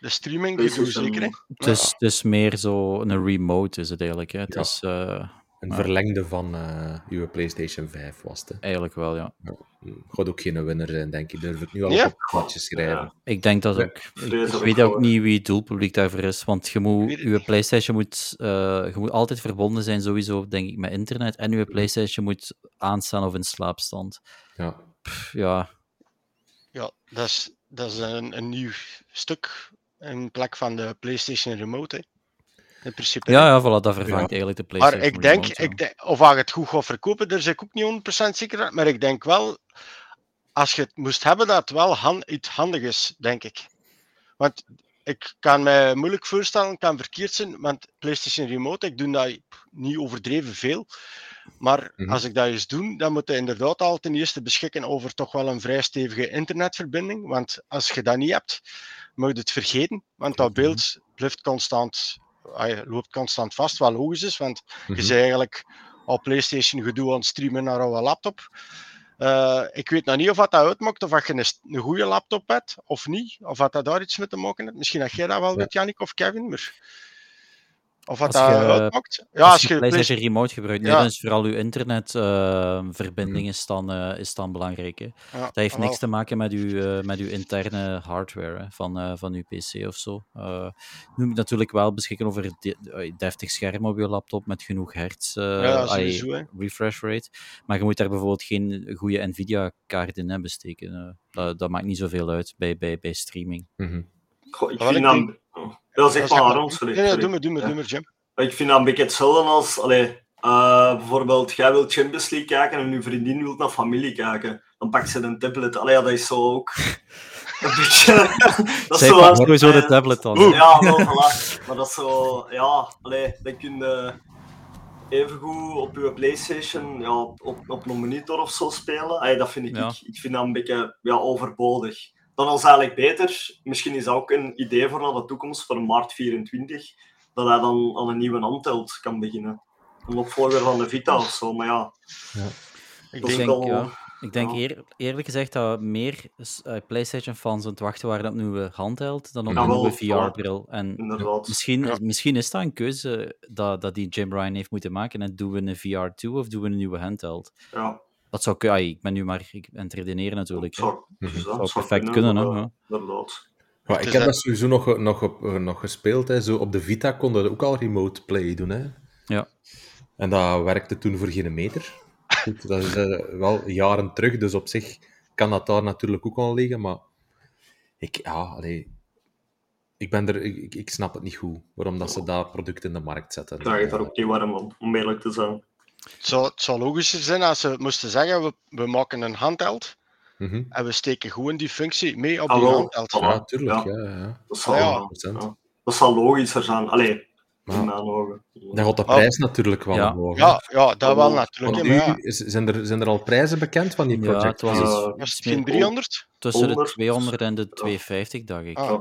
De streaming een- zeker, hè? het, is, het is meer zo een remote, is het eigenlijk. Hè. Het Ja. is eh, Een Ja. verlengde van eh uw PlayStation 5 was het. hè. eigenlijk wel, ja. Gaat ook geen winnaar zijn, denk ik. Durf het nu al Ja? op het schrijven. Ja. Ik denk dat Ja, ook. Ik, ik weet ook niet wie het doelpubliek daarvoor is. Want je moet, niet. PlayStation moet, eh, je moet altijd verbonden zijn, sowieso, denk ik, met internet. En je PlayStation moet aanstaan of in slaapstand. Ja. Pff, ja, Ja, dat is, dat is een, een nieuw stuk in plek van de PlayStation Remote, hè? In principe. ja, ja voilà, dat vervangt Ja. eigenlijk de Maar PlayStation ik denk, ik denk, of hij het goed gaat verkopen, daar ben ik ook niet 100% zeker van. Maar ik denk wel, als je het moest hebben, dat het wel iets handig is, denk ik. Want ik kan me moeilijk voorstellen, het kan verkeerd zijn, want PlayStation Remote, ik doe dat niet overdreven veel. Maar Mhm. als ik dat eens doe, dan moet je inderdaad al ten eerste beschikken over toch wel een vrij stevige internetverbinding. Want als je dat niet hebt, moet je het vergeten. Want dat Klopt, beeld blijft constant, ah, loopt constant vast, wat logisch is. Want je Mhm. bent eigenlijk al PlayStation gedoe aan het streamen naar jouw laptop. Eh, ik weet nog niet of dat uitmaakt, of dat je een, een goede laptop hebt of niet. Of dat dat daar iets mee te maken heeft. Misschien dat jij dat wel Ja. weet, Jannik of Kevin. Maar... Of wat Als dat je- uitmaakt. Ja, als, als je Remote gebruikt, nee, Ja. dan is vooral je internetverbinding is, dan, eh, is dan belangrijk. Hè. Ja, Dat heeft wel. niks te maken met uw, eh, met uw interne hardware hè, van, eh, van uw PC of zo. Eh nu moet je natuurlijk wel beschikken over een de- deftig scherm op je laptop met genoeg hertz eh, Ja, sowieso. refresh rate. Maar je moet daar bijvoorbeeld geen goede Nvidia-kaart in hebben steken. dat, dat maakt niet zoveel uit bij, bij, bij streaming. Mhm. Goh, ik vind ik dat... Nee, nee, sorry. doe maar, doe maar, doe maar, Jim. Ik vind dat een beetje hetzelfde als... Allee, eh, bijvoorbeeld, jij wilt Champions League kijken en je vriendin wil naar familie kijken. Dan pakt ze een tablet. Allee, ja, dat is zo ook... Een beetje... dat is Zij zo sowieso de tablet dan. Ja, wel, voilà. Maar dat is zo... Ja, allee, dan kun je evengoed op je Playstation ja, op, op een monitor of zo spelen. Allee, dat vind ik, Ja. ik... Ik vind dat een beetje ja, overbodig. Dan is eigenlijk beter, misschien is dat ook een idee voor naar de toekomst, voor maart 24, dat hij dan aan een nieuwe handheld kan beginnen. Een opvolger van de Vita of zo, maar ja, Ik dat is denk, wel... ja. Ik denk Ja. eer- eerlijk gezegd dat meer eh, PlayStation-fans aan het wachten waren op een nieuwe handheld dan op Ja, een nieuwe. VR-bril. En Inderdaad. misschien, Ja. misschien is dat een keuze dat, dat die Jim Ryan heeft moeten maken. En doen we een VR2 of doen we een nieuwe handheld? Ja, Dat zou kunnen. Ik ben nu maar ik ben aan het redeneren natuurlijk. hè. zou, Mhm. dus dat Zou zou perfect kunnen, hè. Inderdaad. Ik heb dat- sowieso nog, nog, op, eh, nog gespeeld. Hè. Zo op de Vita konden we ook al remote play doen. Hè. Ja. En dat werkte toen voor geen meter. Goed, dat is eh, wel jaren terug, dus op zich kan dat daar natuurlijk ook al liggen. Maar ik, ja, allee, ik, ben er, ik, ik snap het niet goed waarom dat ze dat product in de markt zetten. Ik krijg het daar ook niet warm van, om eerlijk te zijn. Het zou, het zou logischer zijn als ze moesten zeggen, we, we maken een handheld Mhm. en we steken gewoon die functie mee op die handheld. Ja, tuurlijk. Ja. Ja. Ja, Dat zal, Ja, ja, 100%. ja. dat zal logischer zijn. Allee, Maar in mijn ogen. dan gaat de prijs natuurlijk wel Ja. omhoog. Ja, ja, dat wel natuurlijk. Ja, zijn, er, zijn er al prijzen bekend van die Ja, project? het was Ja. was het geen 300? tussen de 100. 200 en de 250, dacht ik. Ah.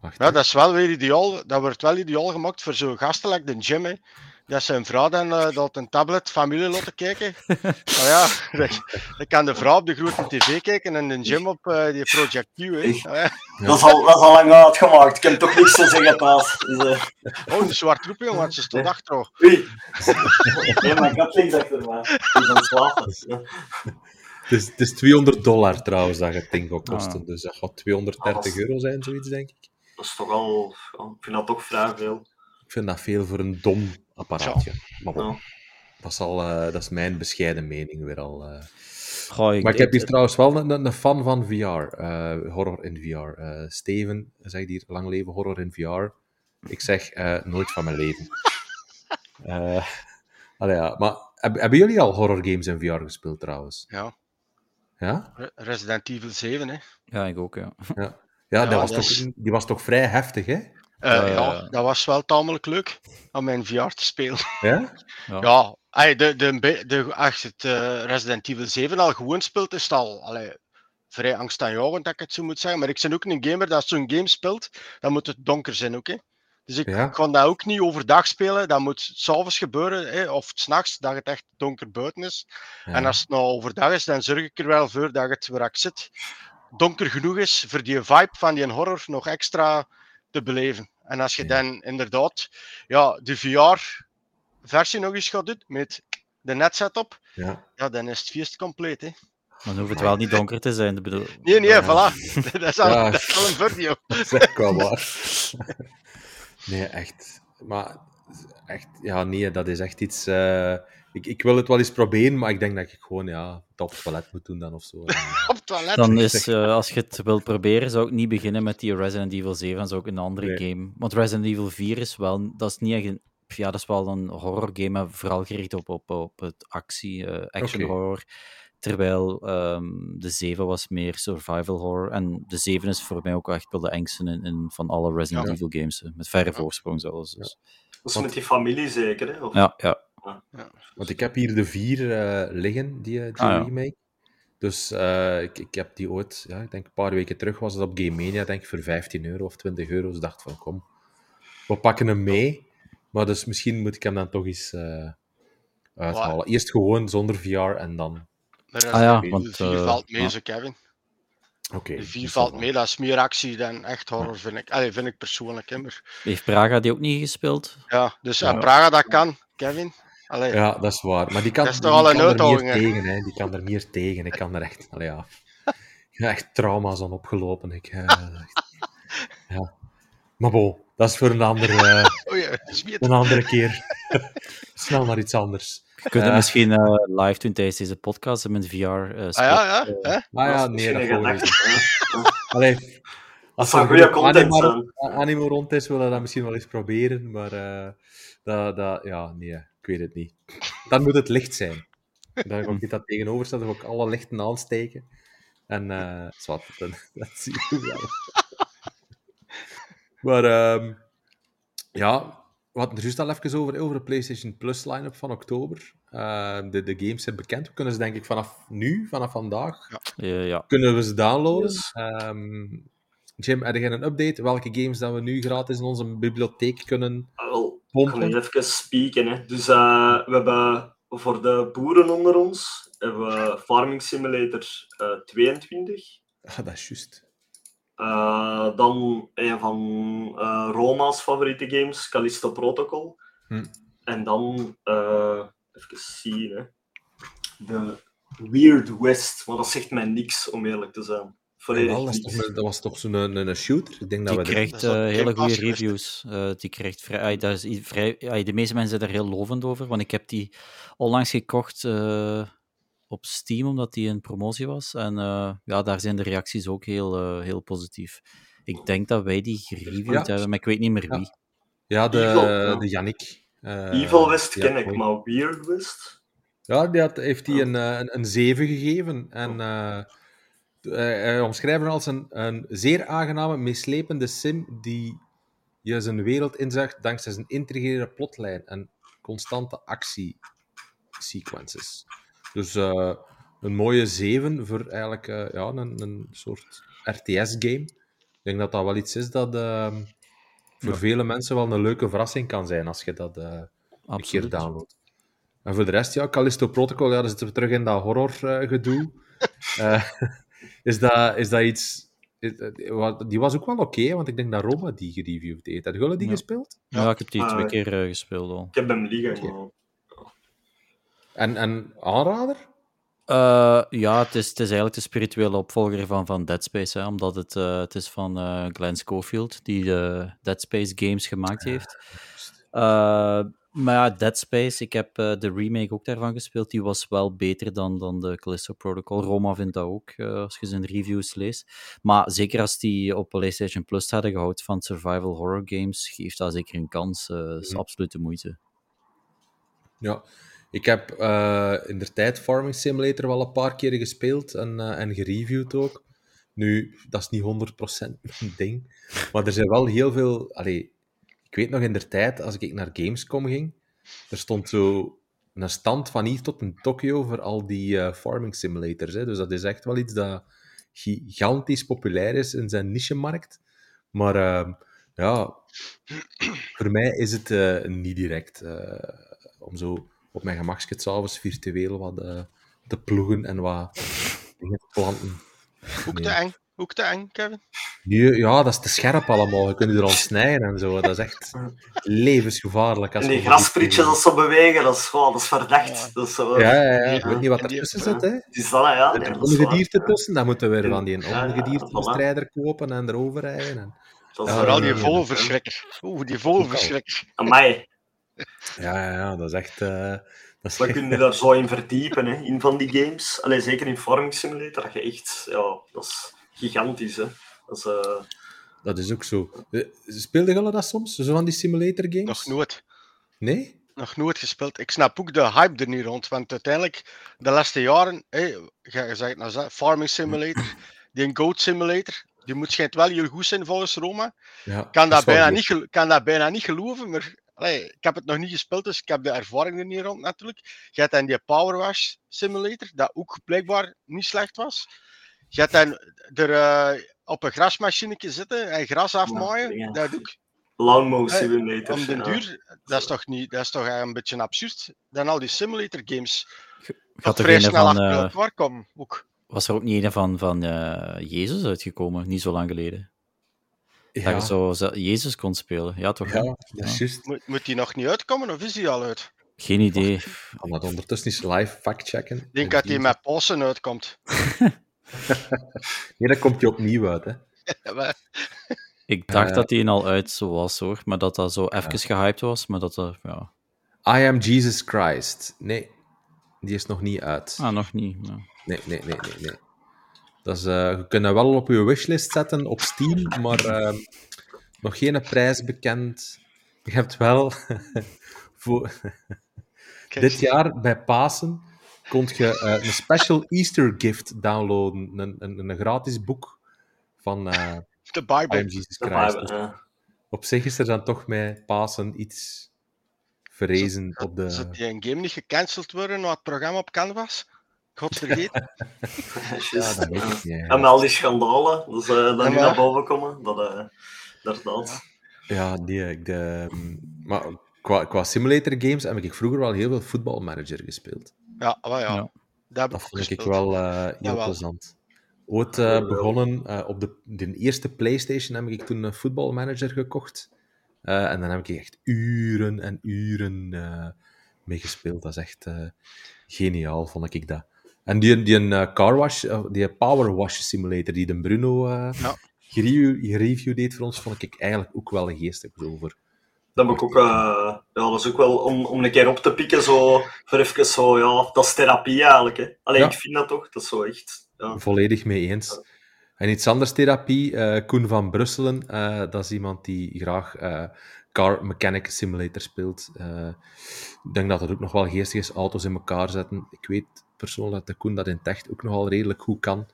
Wacht, Ja, dat is wel weer ideaal. Dat wordt wel ideaal gemaakt voor zo'n gasten like de Jim. Hè. Dat zijn vrouw dan eh, dat een tablet familie laten kijken. nou ja, dan, kan de vrouw op de grote tv kijken en de Jim op eh, die Project Q. Hè. Echt? Nou ja. Dat, is al, dat is al lang uitgemaakt. Ik heb toch niks te zeggen thuis. Dus, eh, Oh, de zwart roep, jongen, want ze stond achter. Oei. Nee, mijn kat ligt achter mij. Die is aan het. Het is, het is 200 dollar trouwens dat het ding gaat Ah. kosten. Dus dat gaat 230 Ah, euro zijn, zoiets denk ik. Dat is toch al... ik vind dat toch vrij veel. Ik vind dat veel voor een dom apparaatje. Maar bon, Ja. dat, is al, eh, dat is mijn bescheiden mening weer al. eh. Goh, ik, Maar ik heb hier trouwens wel een, een- fan van VR. eh, horror in VR. Eh, Steven zegt hier, lang leven horror in VR. Ik zeg, eh, nooit van mijn leven. Eh, allee, ja. Maar heb- hebben jullie al horror games in VR gespeeld trouwens? Ja, Ja? Re- Resident Evil 7. Hè. Ja, ik ook, ja. Ja, ja, Ja, dat was dat toch, die was toch vrij heftig, hè? Eh, Ja, ja, dat was wel tamelijk leuk om in VR te spelen. Ja? Ja. De, de, de, de, als je het eh, Resident Evil 7 al gewoon speelt, is het al allee, vrij angstaanjagend, dat ik het zo moet zeggen. Maar ik ben ook een gamer dat zo'n game speelt, dan moet het donker zijn ook. Hè. Dus ik Ja. kan dat ook niet overdag spelen, dat moet s'avonds gebeuren, hè, of s'nachts, dat het echt donker buiten is. Ja. En als het nou overdag is, dan zorg ik er wel voor dat het waar ik zit donker genoeg is voor die vibe van die horror nog extra te beleven. En als je Ja. dan inderdaad ja, de VR-versie nog eens gaat doen met de net-setup, Ja. ja, dan is het feest compleet. Hè. Dan hoeft het wel niet donker te zijn. Bedoel, Nee, nee, Ja. voilà. dat, is al, Ja. dat is al een video. Dat is echt wel waar. Nee, echt. Maar echt, ja, nee, dat is echt iets. eh, ik, ik wil het wel eens proberen, maar ik denk dat ik gewoon ja, het op het toilet moet doen dan of zo. Eh, Op het toilet. Dan is, eh, als je het wilt proberen, zou ik niet beginnen met die Resident Evil 7, dan zou ik een andere Nee. game. Want Resident Evil 4 is wel, dat is niet echt een, ja, dat is wel een horror game, maar vooral gericht op, op, op het actie, eh, action horror. Terwijl ehm, de 7 was meer survival horror. En de 7 is voor mij ook echt wel de engste in, in van alle Resident Ja. Evil games. hè, Met verre Ja. voorsprong zelfs. Dus. Dat is met die familie zeker, hè? Of... Ja, ja. Want ik heb hier de vier eh, liggen, die, die Ah, ja. remake. Dus eh, ik, ik heb die ooit, ja, ik denk een paar weken terug was het op Game Mania, denk ik, voor 15 euro of 20 euro. Dus ik dacht van, kom, we pakken hem mee. Maar dus misschien moet ik hem dan toch eens eh, uithalen. Eerst gewoon zonder VR en dan... Maar Ah ja, de want, 4 eh, valt mee, zo Kevin. Oké. De 4 dus valt mee, dat is meer actie dan echt horror, vind ik. Allee, vind ik persoonlijk. Hè, maar, Heeft Praga die ook niet gespeeld? ja, dus Ja. Praga dat kan, Kevin. Allee, Ja, dat is waar. Maar die kan, Dat is die toch al een er uitdaging, tegen, hè. Die kan er meer tegen. Ik kan er echt... Allee, ja. Ik heb echt trauma's aan opgelopen. Ik, eh, echt- ja. Maar bon, dat is voor een andere, eh, Oh ja, een andere keer. Snel naar iets anders. Je kunt het Eh. misschien eh, live doen tijdens deze podcast en met VR eh Ah ja, ja. Hè? Maar ja, nee, dat. Allee, als er goede content animo, rond is, willen we dat misschien wel eens proberen. Maar eh, dat, dat, ja, nee, ik weet het niet. Dan moet het licht zijn. Dan ga ik dat tegenover zetten, dan ga ik alle lichten aansteken. En eh zwart, dan, dat zie je wel. maar ehm, ja, we hadden er juist al even over, over de PlayStation Plus line-up van oktober. Eh, de, de games zijn bekend. We kunnen ze denk ik vanaf nu, vanaf vandaag, Eh, ja. kunnen we ze downloaden. Ehm, Jim, heb jij een update? Welke games dat we nu gratis in onze bibliotheek kunnen Ik ga even spieken. Hè. Dus eh, we hebben voor de boeren onder ons hebben we Farming Simulator eh, 22. Ah, dat is juist. Eh, dan een van eh, Roma's favoriete games, Callisto Protocol. Hm. En dan, eh, even zien, hè. de Weird West. Maar dat zegt mij niks, om eerlijk te zijn. Volledig dat, toch een- was toch zo'n een, een shooter? Ik denk dat Die we krijgt dat is op eh, hele goede reviews. Eh, die krijgt vrij, dat is vrij, de meeste mensen zijn daar heel lovend over, want ik heb die onlangs gekocht eh, op Steam, omdat die in promotie was. En eh, ja, daar zijn de reacties ook heel, heel positief. Ik denk dat wij die gereviewd Ja. hebben, maar ik weet niet meer wie. Ja, de, Evil, ja. de Yannick. eh, Evil West ken ik, maar Weird West? Ja, die had, heeft hij een, een, een 7 gegeven. En hij omschrijft het als een, een zeer aangename, meeslepende sim die je zijn wereld inzegt dankzij zijn intrigerende plotlijn en constante actiesequences. Dus eh, een mooie 7 voor eigenlijk eh, ja, een, een soort RTS-game. Ik denk dat dat wel iets is dat ehm, voor Ja. vele mensen wel een leuke verrassing kan zijn als je dat eh, een keer downloadt. En voor de rest, ja, Callisto Protocol, ja, dan zitten we terug in dat horror-gedoe. is, dat, is dat iets... die was ook wel oké, want ik denk dat Roma die gereviewd heeft. Had Gulle die Ja. gespeeld? Ja, ik heb die Ah, twee ja. keer eh, gespeeld al. Ik heb hem liggen. Maar- En, en aanrader? Eh, ja, het is, het is eigenlijk de spirituele opvolger van, van Dead Space, hè, omdat het, eh, het is van eh Glenn Schofield, die de Dead Space games gemaakt heeft. Eh, maar ja, Dead Space, ik heb eh, de remake ook daarvan gespeeld, die was wel beter dan, dan de Callisto Protocol. Roma vindt dat ook, eh, als je zijn reviews leest. Maar zeker als die op PlayStation Plus hadden gehouden van survival horror games, geeft dat zeker een kans. eh Dat is Mhm. absoluut de moeite. Ja. Ik heb eh, in de tijd Farming Simulator wel een paar keer gespeeld en, eh, en gereviewd ook. Nu, dat is niet 100% mijn ding. Maar er zijn wel heel veel... Allee, ik weet nog in de tijd, als ik naar Gamescom ging, er stond zo een stand van hier tot in Tokio voor al die eh, Farming Simulators. Hè. Dus dat is echt wel iets dat gigantisch populair is in zijn niche-markt. Maar ehm, ja, voor mij is het eh, niet direct eh, om zo op mijn gemakje s'avonds virtueel wat te ploegen en wat dingen te planten. Ook Nee. te eng. Ook te eng, Kevin. Ja, dat is te scherp allemaal. Je kunt er aan snijden en zo. Dat is echt levensgevaarlijk. Als En je die grasprietjes als ze bewegen, dat is, gewoon, dat is verdacht. Dat is zo, Ja, ja, ja. Je Ja, weet niet wat en die- ertussen zit, hè. Het is dat, ja. Er Nee, ongedierte tussen, dan moeten we weer van die Ja, ja, ongediertebestrijder kopen en erover rijden. En... Dat is, Ja, Vooral eh, die ja, vogelverschrikker. Oeh, die vogelverschrikker. Amai, Ja, ja, ja, dat is echt... eh, dat is we echt- kunnen daar zo in verdiepen, hè, in van die games. Allee, zeker in Farming Simulator, dat je echt... Ja, dat is gigantisch, hè. Dat is... eh, Dat is ook zo. Eh, Speelde jullie dat soms? Zo van die simulator games? Nog nooit. Nee? Nog nooit gespeeld. Ik snap ook de hype er niet rond. Want uiteindelijk, de laatste jaren, hé, je je zegt nou, Farming Simulator, die Goat Simulator, die moet schijnt wel heel goed zijn volgens Roma. Ja, kan dat, bijna goed. niet, kan dat bijna niet geloven, maar allee, ik heb het nog niet gespeeld, dus ik heb de ervaring er niet rond natuurlijk. Je hebt dan die Power Wash Simulator, dat ook blijkbaar niet slecht was. Je hebt dan er eh, op een grasmachinetje zitten en gras afmaaien, ja. dat. Lawnmower Hey, Simulator. Om den ja. duur, dat is toch, niet, dat is toch een beetje absurd. Dan al die simulator games. Gaat er vrij snel van, achter eh, elkaar komen. Ook. was er ook niet een van, van eh, Jezus uitgekomen, niet zo lang geleden? Dat je zo Jezus kon spelen. Ja, toch? ja, dat is juist. Moet, moet die nog niet uitkomen of is die al uit? Geen idee. Ik kan dat ondertussen eens live factchecken. Ik denk dat die met Pasen uitkomt. Nee, dat komt je opnieuw uit, hè. Ja, maar- Ik dacht Eh. dat die al uit zo was, hoor. Maar dat dat zo even gehyped was. Maar dat dat, ja... I am Jesus Christ. Nee, die is nog niet uit. Ah, nog niet. ja. Nee, nee, nee, nee. nee. Dat is, eh, je kunt dat wel op je wishlist zetten op Steam, maar ehm, nog geen prijs bekend. Je hebt wel voor dit jaar bij Pasen kon je eh, een special Easter gift downloaden, een, een, een gratis boek van eh De I Bible. am Jesus Dat Christ. Dus ja. op zich is er dan toch met Pasen iets verrezen op de... Zou die een game niet gecanceld worden na het programma op Canvas? God vergeet. Ja, dat weet ik niet. En met al die schandalen, dus, eh dat Ja, nu maar- naar boven komen, dat, eh inderdaad. Ja, die, ik, de, maar qua, qua simulator games heb ik vroeger wel heel veel voetbalmanager gespeeld. Ja, maar ja. Ja. Dat vond ik wel eh, heel plezant. Ooit eh, begonnen eh, op de, de eerste PlayStation heb ik toen een voetbalmanager gekocht. Eh, en dan heb ik echt uren en uren eh mee gespeeld. Dat is echt eh, geniaal, vond ik dat. En die, die een car wash, die power wash simulator die de Bruno eh Ja. gereview, gereview deed voor ons, vond ik eigenlijk ook wel geestig over. Dat heb ik ook, eh, ja, dat is ook wel om, om een keer op te pikken, zo, voor even zo, ja, dat is therapie eigenlijk. Hè. Alleen Ja. ik vind dat toch, dat is zo echt. Ja. Volledig mee eens. En iets anders therapie, eh, Koen van Brusselen, eh, dat is iemand die graag car mechanic simulator speelt. Ik denk dat het ook nog wel geestig is, auto's in elkaar zetten. Ik weet persoonlijk dat de Koen dat in het echt ook nogal redelijk goed kan.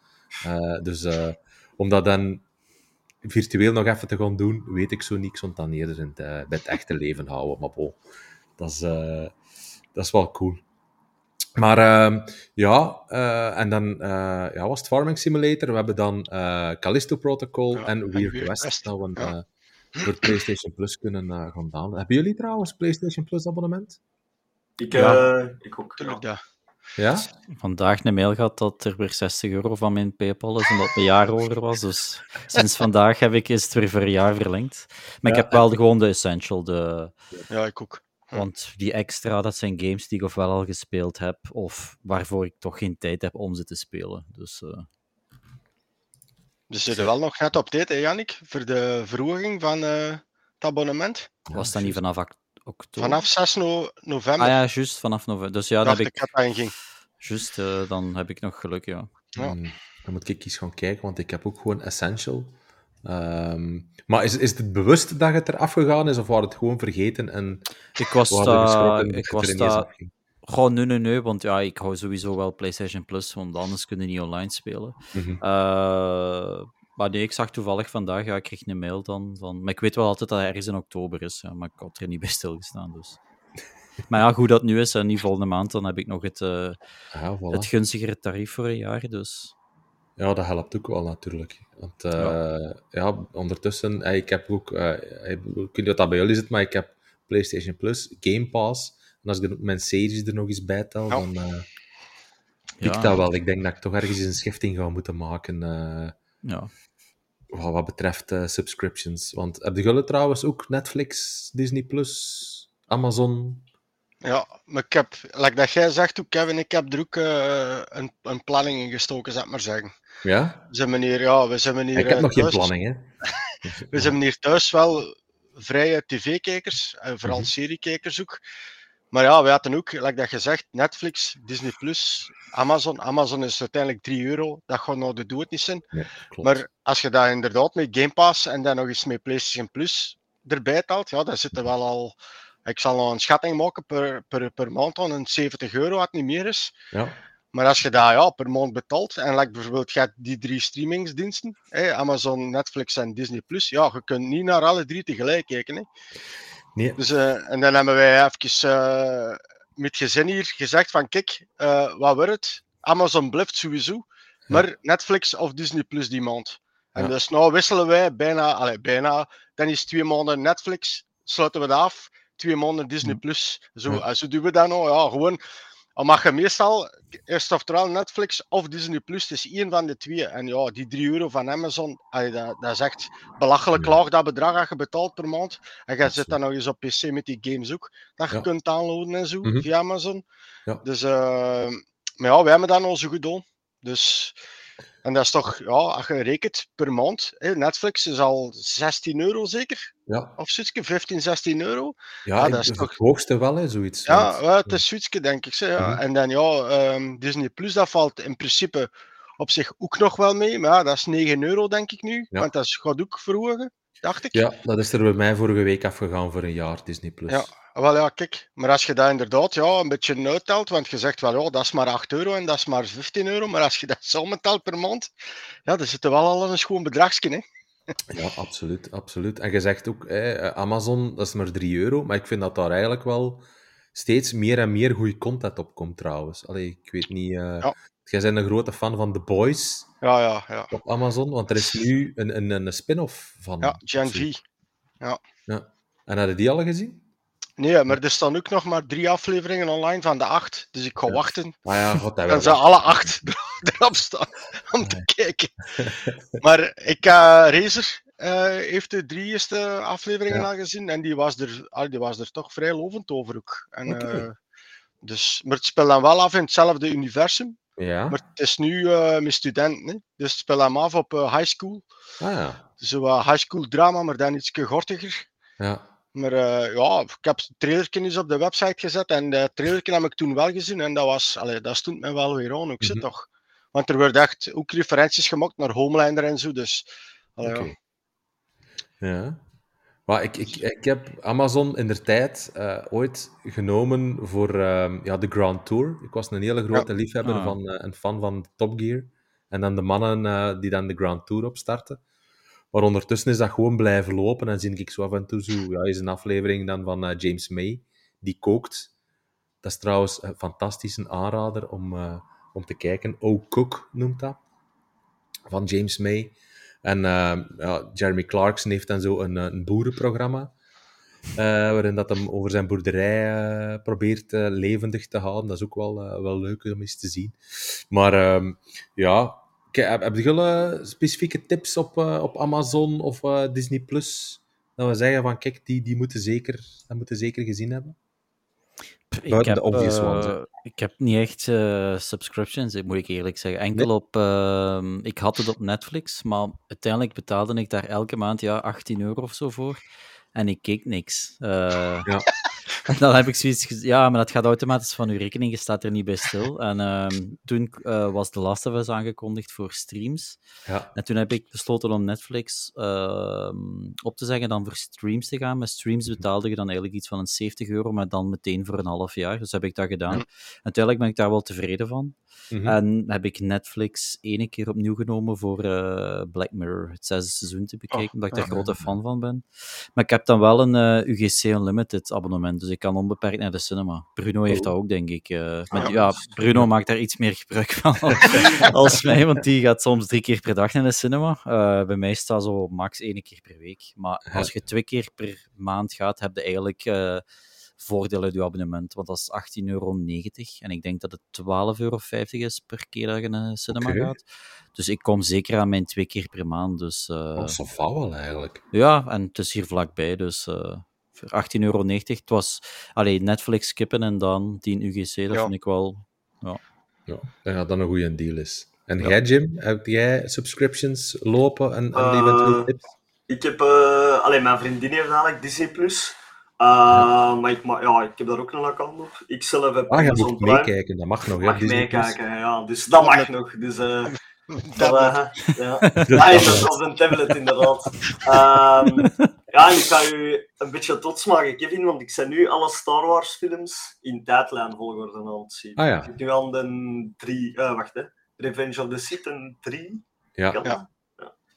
Dus eh, om dat dan virtueel nog even te gaan doen, weet ik zo niet. Ik zou het dan eerder in het, eh, bij het echte leven houden, maar bon. Dat is, eh, dat is wel cool. Maar ehm, ja, eh, en dan eh, ja, was het Farming Simulator. We hebben dan eh, Callisto Protocol Ja, en Weird Weird West, West, dat we ja. eh, voor PlayStation Plus kunnen eh, gaan downloaden. Hebben jullie trouwens PlayStation Plus abonnement? Ik, Ja. eh, ik ook. Ja. Tuurlijk. Ja? Vandaag een mail gehad dat er weer 60 euro van mijn PayPal is, omdat het een jaar ouder was. Dus sinds vandaag heb ik, is het weer voor een jaar verlengd. Maar ik heb wel de- gewoon de Essential, de, Ja, ik ook. Hm. want die extra, dat zijn games die ik ofwel al gespeeld heb, of waarvoor ik toch geen tijd heb om ze te spelen. Dus eh, Dus zit er wel nog net op tijd, hè, Jannik, voor de verhoging van eh, het abonnement. was dat niet vanaf oktober? Vanaf 6 no- november Ah ja, juist, vanaf november. Dus ja, dan dacht heb ik ik... dat dat. Juist, eh, dan heb ik nog geluk, ja. Ja. Dan moet ik eens gaan kijken, want ik heb ook gewoon Essential. Ehm, maar is, is het bewust dat het eraf gegaan is, of was het gewoon vergeten en Ik was daar... dat Ik was daar... Gewoon nee, nee, nee, want ja, ik hou sowieso wel PlayStation Plus, want anders kun je niet online spelen. Mhm. Eh, maar nee, ik zag toevallig vandaag, ja, ik kreeg een mail dan van... Maar ik weet wel altijd dat hij ergens in oktober is, ja, maar ik had er niet bij stilgestaan, dus... Maar ja, hoe dat nu is, en die volgende maand, dan heb ik nog het, eh, Ja, voilà. het gunstigere tarief voor een jaar, dus... Ja, dat helpt ook wel natuurlijk. Want eh, Ja. ja. ondertussen, eh, ik heb ook, eh, ik weet niet wat dat bij jullie zit, maar ik heb PlayStation Plus, Game Pass. En als ik er mijn series er nog eens bij tel, Ja. dan eh pikt dat wel. Ik denk dat ik toch ergens een schifting ga moeten maken eh, Ja. Wat, betreft eh, subscriptions. Want hebben jullie trouwens ook Netflix, Disney Plus, Amazon? Ja, maar ik heb, like dat jij zegt ook, Kevin, ik heb er ook eh, een, een planning in gestoken, zeg maar zeggen. Ja? We zijn hier, ja, we zijn hier ik heb eh, nog geen planning, hè. We zijn hier thuis wel vrije tv-kijkers, en vooral Mhm. seriekijkers ook. Maar ja, we hadden ook, like dat gezegd, Netflix, Disney+, Plus, Amazon. Amazon is uiteindelijk 3 euro, dat gaat nou de dood niet zijn. Nee. Maar als je dat inderdaad met Game Pass en dan nog eens met PlayStation Plus erbij telt, ja, dan zit er wel al... Ik zal nog een schatting maken per, per, per maand aan een 70 euro, wat niet meer is. Ja. Maar als je dat ja, per maand betaalt, en like bijvoorbeeld je hebt die drie streamingsdiensten, hè, Amazon, Netflix en Disney+, ja, je kunt niet naar alle drie tegelijk kijken. Hè. Nee, Dus, eh, en dan hebben wij even eh, met gezin hier gezegd van, kijk, eh, wat wordt het? Amazon blijft sowieso, maar Netflix of Disney Plus die maand. En Ja. dus nou wisselen wij bijna, allee, bijna, dan is twee maanden Netflix, sluiten we dat af, twee maanden Disney Plus. Zo, Ja. en zo doen we dat nou, ja, gewoon. Al mag je meestal, eerst oftewel Netflix of Disney Plus, het is één van de twee. En ja, die 3 euro van Amazon, allee, dat, dat is echt belachelijk Ja. laag, dat bedrag dat je betaalt per maand. En je zit dan nog eens op PC met die games ook, dat je Ja. kunt downloaden en zo, Mhm. via Amazon. Ja. Dus, eh, maar ja, wij hebben dat al zo gedaan. Dus, en dat is toch, ja, als je rekent per maand, hè, Netflix is al 16 euro zeker, ja. of zoiets, 15, 16 euro. Ja, dat is het toch- hoogste wel, hè, zoiets. Ja, het is zoiets, denk ik. Zeg, ja. Mhm. En dan ja, ehm, Disney Plus, dat valt in principe op zich ook nog wel mee. Maar ja, dat is 9 euro, denk ik nu. Want dat is- gaat ook verhogen, dacht ik. Ja, dat is er bij mij vorige week afgegaan voor een jaar, Disney+. Plus. Ja. Wel ja, kijk. Maar als je dat inderdaad ja, een beetje uittelt, want je zegt wel, ja, dat is maar 8 euro en dat is maar 15 euro. Maar als je dat samentelt per maand, ja, dan zit er wel al een schoon bedragsje, hè. Ja, absoluut, absoluut. En je zegt ook, hè, Amazon, dat is maar 3 euro, maar ik vind dat daar eigenlijk wel steeds meer en meer goede content op komt, trouwens. Allee, ik weet niet... eh, Ja. Jij bent een grote fan van The Boys Ja, ja, ja. op Amazon, want er is nu een, een, een spin-off van. Ja, Gen. V. Ja. En hadden die al gezien? Nee, maar er staan ook nog maar drie afleveringen online van de acht. Dus ik ga Ja. wachten. Maar ja, god, dat Dan ze alle acht erop staan om te kijken. Maar ik, eh Razer eh, heeft de drie eerste afleveringen Ja. al gezien en die was, er, ah, die was er toch vrij lovend over ook. En, eh, dus, maar het speelt dan wel af in hetzelfde universum. Ja? Maar het is nu met studenten. Hè? Dus het speelt hem af op high school. Ah ja. Zo high school drama, maar dan iets gortiger. Ja. Maar eh, ja, ik heb het trailertje eens op de website gezet en dat trailertje heb ik toen wel gezien en dat, was, allee, dat stond me wel weer aan ook, zit Mhm. toch? Want er werden echt ook referenties gemaakt naar Homelander en zo, dus... allee, ja. Oké. Ja. Maar ik, ik, ik heb Amazon in de tijd eh, ooit genomen voor ehm, ja, de Grand Tour. Ik was een hele grote liefhebber Ah. van, eh, en fan van Top Gear. En dan de mannen eh, die dan de Grand Tour opstarten. Maar ondertussen is dat gewoon blijven lopen. En zie ik zo af en toe zo, ja, is een aflevering dan van eh, James May, die kookt. Dat is trouwens een fantastische aanrader om, eh, om te kijken. Oh Cook noemt dat. Van James May. En eh, ja, Jeremy Clarkson heeft dan zo een, een boerenprogramma. waarin dat hem over zijn boerderij probeert levendig te houden. Dat is ook wel, wel leuk om eens te zien. Maar ehm, ja, Ke- heb, heb je eh, specifieke tips op, eh, op Amazon of eh, Disney Plus? Dat we zeggen van kijk, die, die moeten zeker, dat moeten zeker gezien hebben. Ik Buiten heb, de obvious eh, hè. ik heb niet echt eh, subscriptions, eh, moet ik eerlijk zeggen. Enkel Nee? op... ehm, ik had het op Netflix, maar uiteindelijk betaalde ik daar elke maand ja, 18 euro of zo voor. En ik keek niks. Eh, Ja. En dan heb ik zoiets Ja, maar dat gaat automatisch van uw rekening. Je staat er niet bij stil. En ehm, toen eh, was The Last of Us aangekondigd voor streams. Ja, En toen heb ik besloten om Netflix ehm, op te zeggen dan voor streams te gaan. Met streams betaalde je dan eigenlijk iets van een 70 euro, maar dan meteen voor een half jaar. Dus heb ik dat gedaan. Uiteindelijk ben ik daar wel tevreden van. Mhm. En heb ik Netflix ene keer opnieuw genomen voor eh, Black Mirror, het zesde seizoen te bekijken, Oh, omdat ik daar ah, grote fan van ben. Maar ik heb dan wel een eh, UGC Unlimited abonnement, dus ik kan onbeperkt naar de cinema. Bruno heeft Oh. dat ook, denk ik. eh, met, ja, Bruno maakt daar iets meer gebruik van als mij, want die gaat soms drie keer per dag naar de cinema. Eh, bij mij staat zo max één keer per week. Maar als je twee keer per maand gaat, heb je eigenlijk eh voordeel uit je abonnement, want dat is 18,90 euro. En ik denk dat het 12,50 euro is per keer dat je naar de cinema gaat. Dus ik kom zeker aan mijn twee keer per maand. Dus, eh, Oh, wel eigenlijk. ja, en het is hier vlakbij, dus 18,90 euro. Het was alleen Netflix skippen en dan die UGC, dat Ja. vind ik wel... Ja, denk dat dat een goede deal is. En Ja. jij, Jim, heb jij subscriptions lopen en, en Eh, eventueel tips? Ik heb, eh alleen mijn vriendin heeft eigenlijk Disney Plus. Eh, Maar ik, ma- ja, ik heb daar ook een account op. Ik zelf heb Ah, je moet Prime. meekijken, dat mag nog. Hè, mag Disney Plus. meekijken, ja. Dus dat mag nog. Dus, eh, dat, ja. Ah, wel. was een tablet, inderdaad. Ehm, ja, ik ga u een beetje trots maken, Kevin, want ik ben nu alle Star Wars films in tijdlijnvolgorde aan het zien. Ah ja. Ik zit nu aan de drie... eh, wacht, hè. Revenge of the Sith en 3. Ja, Ja.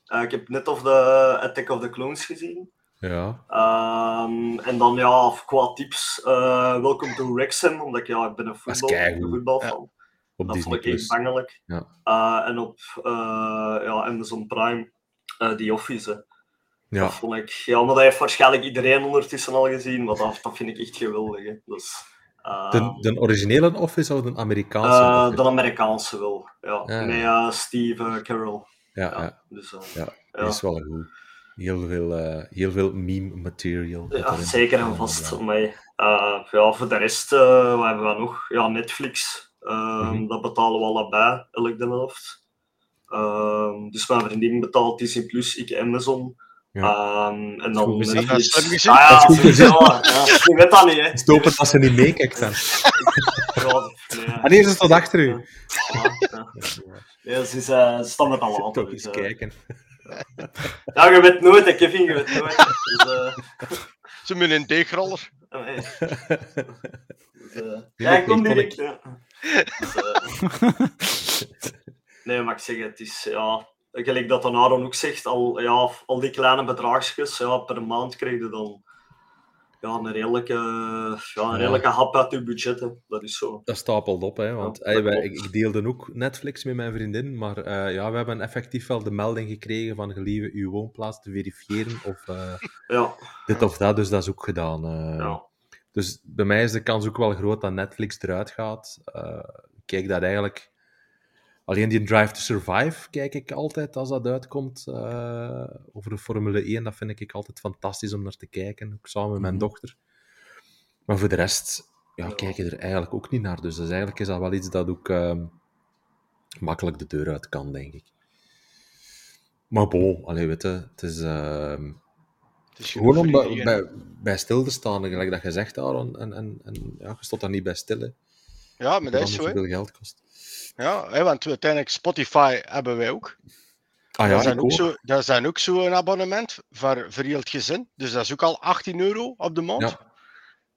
Eh, ik heb net of de Attack of the Clones gezien. ja. Ehm, en dan ja, qua tips, eh Welcome to Wrexham, omdat ik, ja, ik ben een, is voetbal, voetbalfan. Op Dat Disney vond ik echt Plus. bangelijk. Ja. Eh, en op eh, ja, Amazon Prime, eh The Office. hè. Ja. Dat vond ik, ja, maar dat heeft waarschijnlijk iedereen ondertussen al gezien, maar dat, dat vind ik echt geweldig. Hè. Dus, eh, De, de originele Office of de Amerikaanse eh, Office? de Amerikaanse wel, ja. Ja. Met eh, Steve eh, Carell. Ja, Ja, ja, Dus, eh, ja, ja. die is wel goed. Heel veel, eh, heel veel meme material. Ja, zeker en vast. Ja. Maar, eh, ja, voor de rest, eh, wat hebben we nog? Ja, Netflix. Ehm, Mhm. Dat betalen we allebei, elk de helft. Ehm, dus mijn vriendin betaalt Disney Plus, ik Amazon. Ja. Ehm, en dan Goed gezien. Netflix. Dat is gezien. Ah, ja, Dat is goed gezien. ja, ja. Je weet dat niet, hè? Het is open als ze niet meekijkt dan. En hier is het tot achter u. Ja, ja. Ja, ze, is, eh, staan met al aan. Toch dus, eh, kijken. Ja, je weet nooit, hè, Kevin, je weet nooit. Dus, eh, Ze hebben een deegroller. nee. Dus, eh, ja, ik kom direct. Ja. Dus, eh, nee, maar ik zeg het is ja, gelijk dat de Aaron ook zegt, al, ja, al die kleine bedragjes ja, per maand krijg je dan ja, een redelijke, ja, een Ja. redelijke hap uit je budget. hè. Dat is zo. Dat stapelt op, hè, want Ja, wij- ik, ik deelde ook Netflix met mijn vriendin, maar eh, ja, we hebben effectief wel de melding gekregen van gelieve uw woonplaats te verifiëren of eh, Ja, dit of dat, dus dat is ook gedaan. ja. Dus bij mij is de kans ook wel groot dat Netflix eruit gaat. Uh, ik kijk dat eigenlijk... Alleen die Drive to Survive kijk ik altijd als dat uitkomt. Uh, over de Formule 1, dat vind ik altijd fantastisch om naar te kijken. Ook samen met mijn Mhm. dochter. Maar voor de rest ja, kijk je er eigenlijk ook niet naar. Dus, dus eigenlijk is dat wel iets dat ook ehm, makkelijk de deur uit kan, denk ik. Maar bon, allee, weet je, het is... ehm, Gewoon om bij, bij, bij stil te staan, gelijk dat je zegt, Aaron. En, en, en ja, je stond daar niet bij stil, hè. Ja, maar dat is zo. hè. veel geld kost. Ja, hè, want uiteindelijk Spotify hebben wij ook. Ah dat, ja, zijn ik ook ook. zo, dat zijn ook zo'n abonnement voor, voor heel het gezin. Dus dat is ook al 18 euro op de maand. Ja.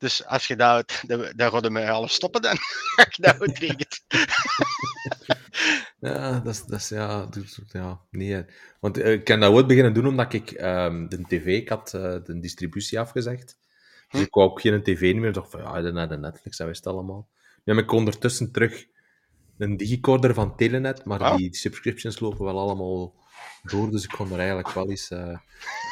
Dus als je dat, dat, dat gaat mij alles stoppen dan. Dat. Ja, dat is, dat is ja, ja, nee. Want eh, ik kan dat ooit beginnen doen omdat ik ehm, de tv, ik had eh, de distributie afgezegd. Dus Hm. ik wou ook geen tv meer. Ik dacht van ja, dan naar de Netflix, dat wist het allemaal. Nu heb ik ondertussen terug een digicorder van Telenet, maar Ah. die subscriptions lopen wel allemaal door, dus ik kon er eigenlijk wel eens eh,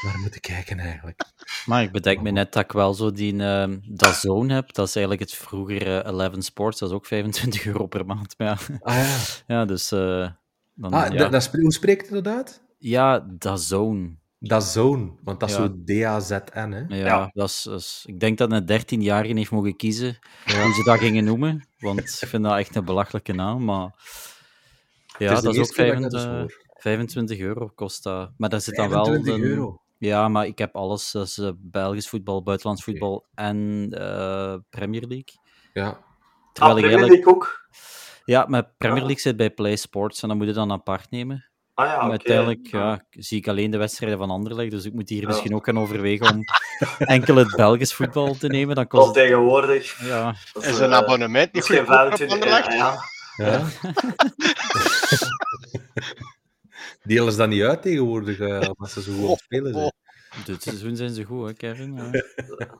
naar moeten kijken eigenlijk. Maar ik bedenk me net dat ik wel zo die uh, Zone heb. Dat is eigenlijk het vroegere 11 Sports. Dat is ook 25 euro per maand. Maar ja, Ah ja. ja dus... eh, dan, Ah, ja. dat, dat hoe spreekt je dat uit? ja, Zone. Dat is zo'n, want dat is Ja. zo D-A-Z-N, hè? Ja, Ja. Dat is, dat is- ik denk dat een 13-jarige heeft mogen kiezen hoe ze dat gingen noemen. Want ik vind dat echt een belachelijke naam. Maar ja, Het dat is ook eerste keer dat ik dat 25, dus hoor. 25 euro kost dat. Maar daar zit dan wel... 25 de- euro. Ja, maar ik heb alles. Dat is eh, Belgisch voetbal, buitenlands voetbal en eh, Premier League. Ja. Terwijl ah, ik Premier eigenlijk... League ook? Ja, maar Premier Ah. League zit bij Play Sports en dan moet je dan apart nemen. Ah ja, uiteindelijk ja, zie ik alleen de wedstrijden van Anderlecht, dus ik moet hier Ja. misschien ook gaan overwegen om enkel het Belgisch voetbal te nemen. Dan kost het... tegenwoordig. Ja, Dat Is eh, een abonnement dat niet goedkoper op 25 Anderlecht? ja, ja. Ja. Delen ze dat niet uit tegenwoordig, eh, omdat ze zo goed spelen zijn? dit seizoen zijn ze goed, hè, Kevin? Ja.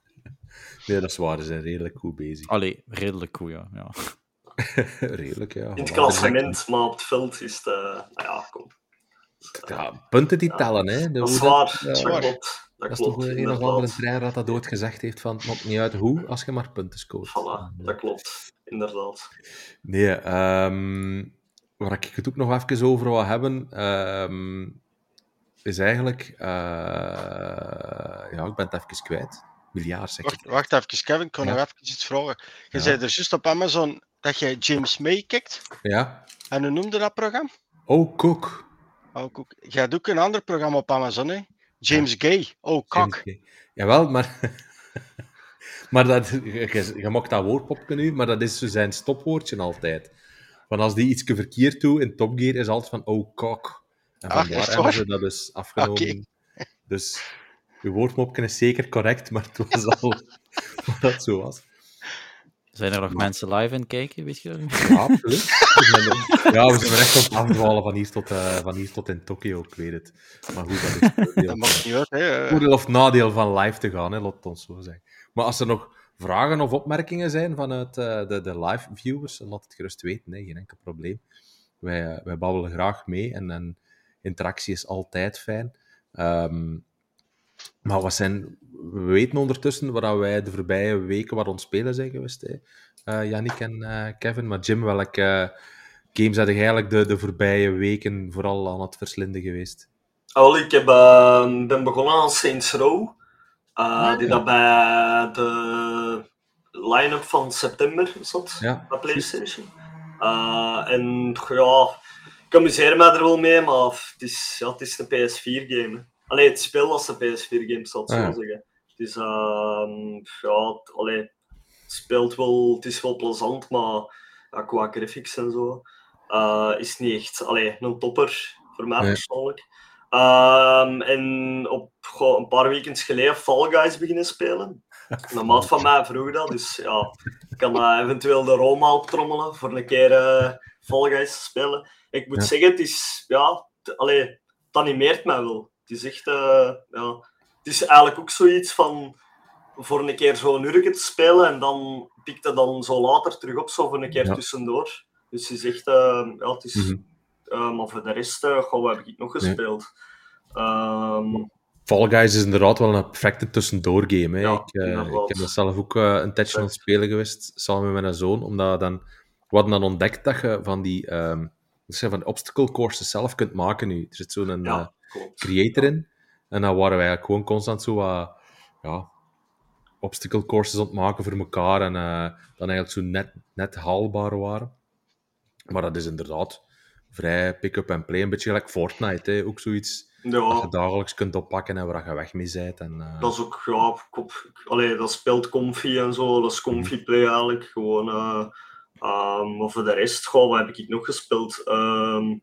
Nee, dat is waar, ze zijn redelijk goed bezig. Allee, redelijk goed, ja. ja. redelijk, ja. In het klassement, maar op het veld is het... eh, nou ja, kom. Ja, punten die Ja. tellen, hè. De- Dat is waar. ja, Dat zwaar. klopt. Dat Dat is toch een of andere trainer dat dat ooit gezegd heeft van het maakt niet uit hoe, als je maar punten scoort. Voilà, dat klopt. Inderdaad. Nee, ehm, waar ik het ook nog even over wil hebben, ehm, is eigenlijk... eh, ja, ik ben het even kwijt. Miljard, zeg ik. Wacht, wacht even, Kevin. Ik kan Ja. nog even iets vragen. Je Ja. zei er juist op Amazon dat jij James May kijkt. Ja. En hoe noemde dat programma? Oh, Cook. Oh, ook. Jij doet ook een ander programma op Amazon, hè? James Gay. Oh, Gay. Jawel, maar... maar dat, je, je mag dat woordpopje nu, maar dat is zo zijn stopwoordje altijd. Want als die iets verkeerd doet in Top Gear, is altijd van, oh, kok. En Ah, vandaar echt hebben waar? ze dat dus afgenomen. Dus je woordmopje is zeker correct, maar het was al wat dat zo was. Zijn er nog mensen live aan het kijken, weet je dat? Ja, absoluut. Ja, we zijn er echt op het afdwalen van hier tot, eh, van hier tot in Tokio, ik weet het. Maar goed, dat is het Dat maakt niet uit, hè? voordeel of nadeel van live te gaan, hè, laat het ons zo zeggen. Maar als er nog vragen of opmerkingen zijn vanuit eh, de, de live viewers, laat het gerust weten, hè, geen enkel probleem. Wij, eh, wij babbelen graag mee en, en interactie is altijd fijn. Ehm, maar wat zijn, we weten ondertussen waar wij de voorbije weken wat ons spelen zijn geweest, hè. Eh, en Kevin. Maar Jim, welke games had eigenlijk de, de voorbije weken vooral aan het verslinden geweest? Wel, ik heb, eh, ben begonnen aan Saints Row. Eh, die dat bij de line-up van september zat, Ja, bij PlayStation. Eh, en ja, ik amuseer me er wel mee, maar het is, ja, het is een PS4-game. Allee, het speel als een PS4-game, zal ik Ah, zo ja. zeggen. Het is, ehm, ja, het- allee, het speelt wel, het is wel plezant, maar ja, qua graphics en zo eh, is niet echt allee, een topper voor mij Nee. persoonlijk. Ehm, en op goh, een paar weekends geleden Fall Guys beginnen spelen. Een maat van mij vroeg dat, dus ja, ik kan eh, eventueel de Roma optrommelen voor een keer eh Fall Guys te spelen. Ik moet Ja. zeggen, het is, ja, allee, het animeert mij wel. Het is echt, eh, ja, het is eigenlijk ook zoiets van voor een keer zo'n uurtje te spelen en dan pikt het dan zo later terug op, zo voor een keer Ja. tussendoor. Dus het is echt, eh, ja, het is, Mhm. Eh, maar voor de rest, eh goh, wat heb ik nog gespeeld? Ehm, Fall Guys is inderdaad wel een perfecte tussendoorgame. Hè. Ja, ik, eh, ik heb dat zelf ook eh, een tijdje aan het spelen geweest, samen met mijn zoon, omdat we dan, we hadden dan ontdekt dat je van die, ehm, je van die obstacle courses zelf kunt maken nu. Er zit zo'n Ja, creator in, en dan waren wij eigenlijk gewoon constant zo wat, ja, obstacle courses aan het maken voor elkaar, en eh, dan eigenlijk zo net, net haalbaar waren. Maar dat is inderdaad vrij pick-up en play, een beetje gelijk Fortnite, hè. ook zoiets dat je Ja, dagelijks kunt oppakken en waar je weg mee bent. En, eh, dat is ook, ja, kop, allee, dat speelt comfy en zo, dat is comfy play eigenlijk. Gewoon, maar voor de rest, goh, wat heb ik nog gespeeld? Ehm,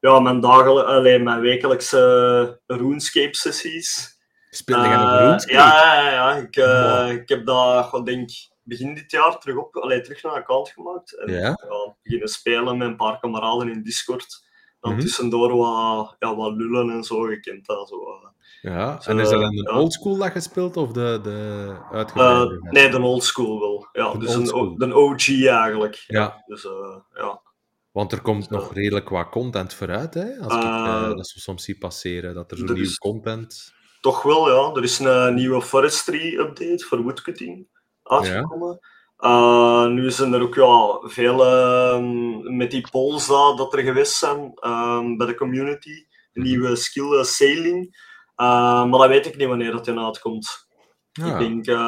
ja, mijn, dagel, allee, mijn wekelijkse RuneScape-sessies. Jij nog Eh, RuneScape? Ja, ja, ja. Ik, eh, Wow. ik heb dat, ik denk, begin dit jaar terug, op, allee, terug naar een account gemaakt. En Ja? beginnen spelen met een paar kameraden in Discord. Dan Mhm. tussendoor wat, ja, wat lullen en zo, dat zo. eh. Ja, Zo, en is dat dan de ja. oldschool dat je speelt of de, de Eh, uitgebreide? versie? nee, de oldschool wel. Ja, De dus een, de OG eigenlijk. Ja. Dus eh, ja. Want er komt Zo. nog redelijk wat content vooruit, hè? Als ik Eh, eh, dat soms zie passeren, dat er zo nieuw is- content... Toch wel, ja. Er is een nieuwe forestry update voor woodcutting uitgekomen. Eh, nu zijn er ook ja, veel ehm, met die polls dat, dat er geweest zijn ehm, bij de community. Mhm. nieuwe skill eh, sailing. Eh, maar dat weet ik niet wanneer dat in uitkomt. Ja, Ik denk,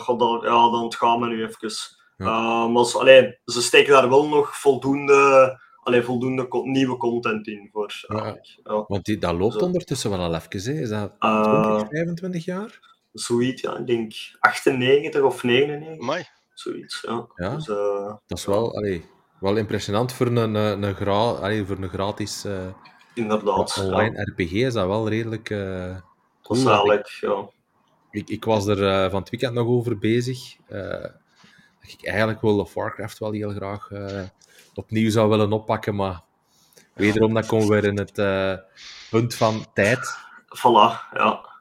god, dat, ja, dan gaan we nu even. Ja. Maar ze, allee, ze steken daar wel nog voldoende, allee, voldoende co- nieuwe content in voor. Ja. Want die, dat loopt Zo. ondertussen wel al even, hè? Is dat Eh, 20, 25 jaar? Zoiets, ja. Ik denk 98 of 99, Amai. zoiets. Ja. Ja. Dus, eh, Dat is wel, allee, wel impressionant voor een, een, een, gra, allee, voor een gratis eh, inderdaad. online Ja. RPG is dat wel redelijk... eh, cool, is want ik- ja. Ik, ik was er eh, van het weekend nog over bezig. eh, dat ik eigenlijk World of Warcraft wel heel graag eh, opnieuw zou willen oppakken, maar wederom dan komen we weer in het eh, punt van tijd. Voilà, ja.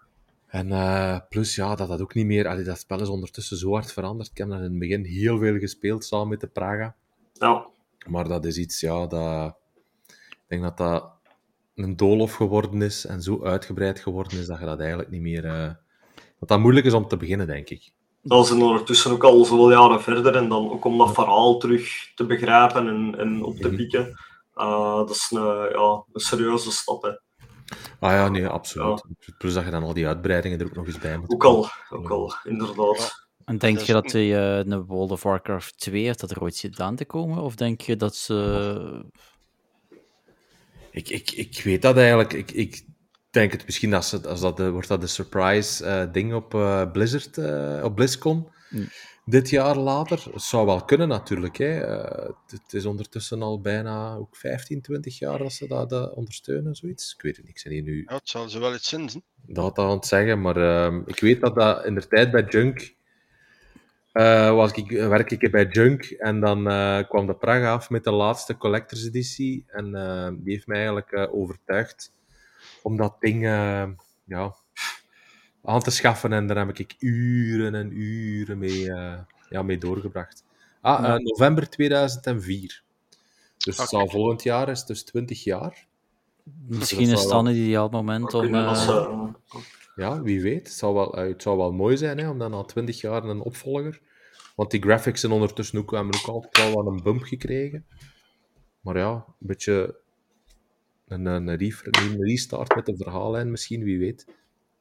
En eh, plus ja, dat dat ook niet meer... Allee, dat spel is ondertussen zo hard veranderd. Ik heb dat in het begin heel veel gespeeld, samen met de Praga. ja. Maar dat is iets, ja, dat... Ik denk dat dat een doolhof geworden is en zo uitgebreid geworden is dat je dat eigenlijk niet meer... eh, dat dat moeilijk is om te beginnen, denk ik. Dat zijn ondertussen ook al zoveel jaren verder en dan ook om dat verhaal terug te begrijpen en, en op te Mhm. pikken. eh, dat is een, ja, een serieuze stap. Hè. Ah ja, nee, absoluut. Plus dat je dan al die uitbreidingen er ook nog eens bij moet. Ook al, ook al, inderdaad. En denk Dat je dat die, eh, een World of Warcraft 2 heeft dat er ooit zit aan te komen? Of denk je dat ze... Ik, ik, ik weet dat eigenlijk. Ik, ik denk het misschien als, het, als dat de, wordt dat de surprise eh, ding op eh, Blizzard, eh, op BlizzCon. Mm. Dit jaar later. Het zou wel kunnen natuurlijk. Hè. Eh, het, is ondertussen al bijna ook 15, 20 jaar dat ze dat eh, ondersteunen, zoiets. Ik weet het niet. Ik hier nu Ja, het zal ze wel iets zijn. dat aan het zeggen, maar ehm, ik weet dat dat in de tijd bij Junk eh, was ik, werk ik bij Junk en dan kwam de Praga af met de laatste collectors editie en eh, die heeft mij eigenlijk overtuigd om dat ding ja, aan te schaffen en daar heb ik uren en uren mee, eh, ja, mee doorgebracht. Ah, eh, november 2004. Dus het zal volgend jaar is, dus 20 jaar. Misschien dat is het dan wel- een ideaal moment om... eh, Ja, wie weet. Het zou wel, het zou wel mooi zijn hè, om dan na 20 jaar een opvolger. Want die graphics zijn ondertussen ook, hebben ook altijd wel wat een bump gekregen. Maar ja, een beetje een, een restart met de verhaallijn misschien, wie weet.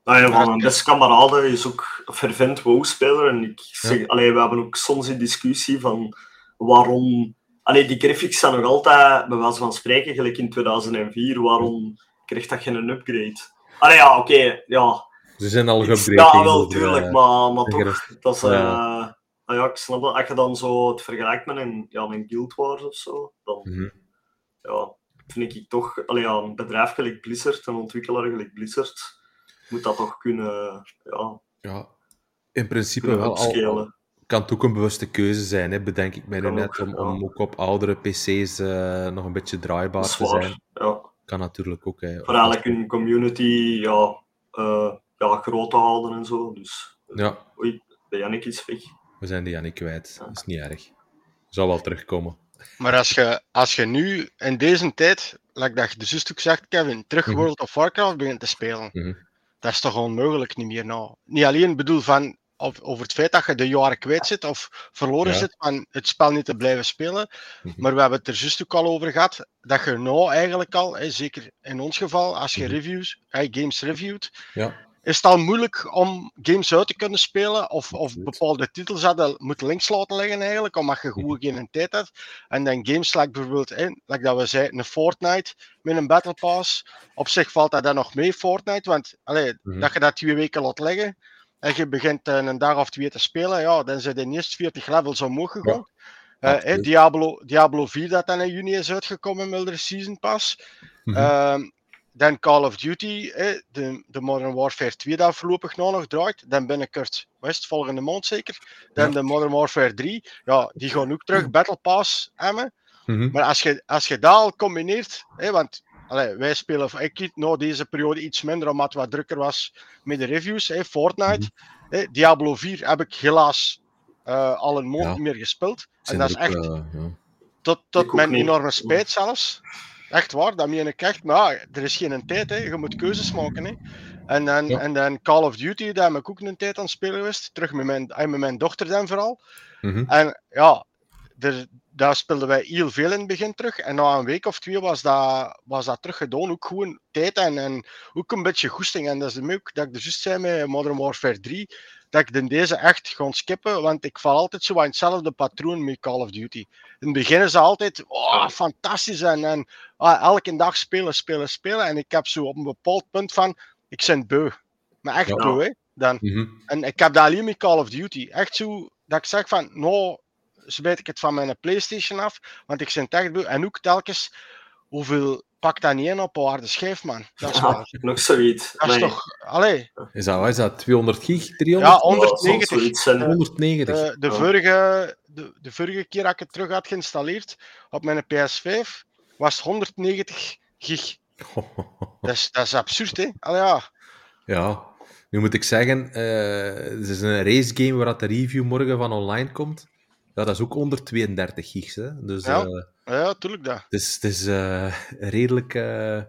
Nou ja, van kameraden is ook fervent WoW-speler. En ik zeg, allee, we hebben ook soms een discussie van waarom... Allee, die graphics zijn nog altijd, bij wijze van spreken, gelijk in 2004. Waarom krijgt dat geen upgrade? Allee, ja, oké, ja. Ze zijn al Ik- geüpgrade. Ja, wel, tuurlijk, eh, maar, maar de toch, dat is... eh, nou ja, ik snap dat. Als je dan zo het vergelijkt met een, ja, een Guild Wars of zo, dan mhm. ja, vind ik toch... Allee, ja, een bedrijf gelijk Blizzard, een ontwikkelaar gelijk Blizzard, moet dat toch kunnen... Ja, Ja, in principe wel al, kan het ook een bewuste keuze zijn, hè, bedenk ik mij nu net, om, ja. om ook op oudere pc's eh, nog een beetje draaibaar te zijn. Ja. Kan natuurlijk ook. Hè. Voor eigenlijk hun community ja, eh, ja, groot te houden en zo. Dus, Ja, oei, de Jannik is weg. we zijn die Jannik kwijt. Dat is niet erg. Zou wel terugkomen. Maar als je, als je nu in deze tijd, like dat je de zus ook zegt, Kevin, terug Mhm. World of Warcraft begint te spelen, Mhm. Dat is toch onmogelijk niet meer nou. Niet alleen bedoel van of, over het feit dat je de jaren kwijt zit of verloren Ja. zit van het spel niet te blijven spelen. Mhm. Maar we hebben het er juist ook al over gehad, dat je nou eigenlijk al, hè, zeker in ons geval, als je Mhm. reviews, hè, games reviewt, Ja, is het al moeilijk om games uit te kunnen spelen of, of bepaalde titels hadden moeten links laten liggen eigenlijk, omdat je gewoon geen tijd hebt. En dan games like bijvoorbeeld, hè, like dat we zeiden, een Fortnite met een Battle Pass. Op zich valt dat dan nog mee, Fortnite, want allee, Mhm. dat je dat twee weken laat liggen en je begint eh, een dag of twee te spelen, ja, dan zijn de eerste 40 levels omhoog gegaan. Eh, hè, absoluut. Diablo, Diablo 4 dat dan in juni is uitgekomen met de Season Pass. Mhm. Ehm, dan Call of Duty, de, de Modern Warfare 2 dat voorlopig nog draait. Dan binnenkort, West, volgende maand zeker. Dan Ja. de Modern Warfare 3. Ja, die gaan ook terug Battle Pass hebben. Mhm. Maar als je, als je dat al combineert, want allee, wij spelen, ik nou deze periode iets minder omdat het wat drukker was met de reviews. Fortnite, hè, Diablo 4 heb ik helaas eh, al een maand Ja. niet meer gespeeld. En dat is echt eh, ja. tot, tot mijn enorme spijt zelfs. Echt waar, dat meen ik echt. Maar er is geen tijd, hè. je moet keuzes maken. Hè. En, dan, Ja. en dan Call of Duty, daar heb ik ook een tijd aan het spelen geweest. Terug met mijn, en met mijn dochter dan vooral. Mhm. En ja, er, daar speelden wij heel veel in het begin terug. En na een week of twee was dat, was dat terug gedaan. Ook gewoon tijd en, en ook een beetje goesting. En dat is de ook dat ik er juist zei met Modern Warfare 3. Dat ik de deze echt ga skippen. Want ik val altijd zo aan hetzelfde patroon met Call of Duty. In het begin is altijd oh, fantastisch. En, en ah, elke dag spelen, spelen, spelen. En ik heb zo op een bepaald punt van. Ik ben beu. Maar echt Ja. beu, hè. Dan. Mhm. En ik heb dat alleen met Call of Duty. Echt zo dat ik zeg van, nou, smijt ik het van mijn PlayStation af, want ik ben echt beu. En ook telkens, hoeveel pakt dat niet in op een harde schijf, man? Dat is, Ja, waar. nog zoiets. Dat is Nee. toch, allee, Is dat, wat is dat 200 gig? ja, 300? Ja, het zal 190. zoiets zijn. Eh, 190. De, de, Ja. vorige, de, de vorige keer dat ik het terug had geïnstalleerd op mijn PS5, was het 190 gig. Dat is, dat is absurd, hè? Allee, ja. Ja, nu moet ik zeggen, eh het is een race game waar dat de review morgen van online komt. Ja, dat is ook 132 gigs, hè. Dus Ja. eh, ja, tuurlijk dat. het is, het is eh, redelijk, eh,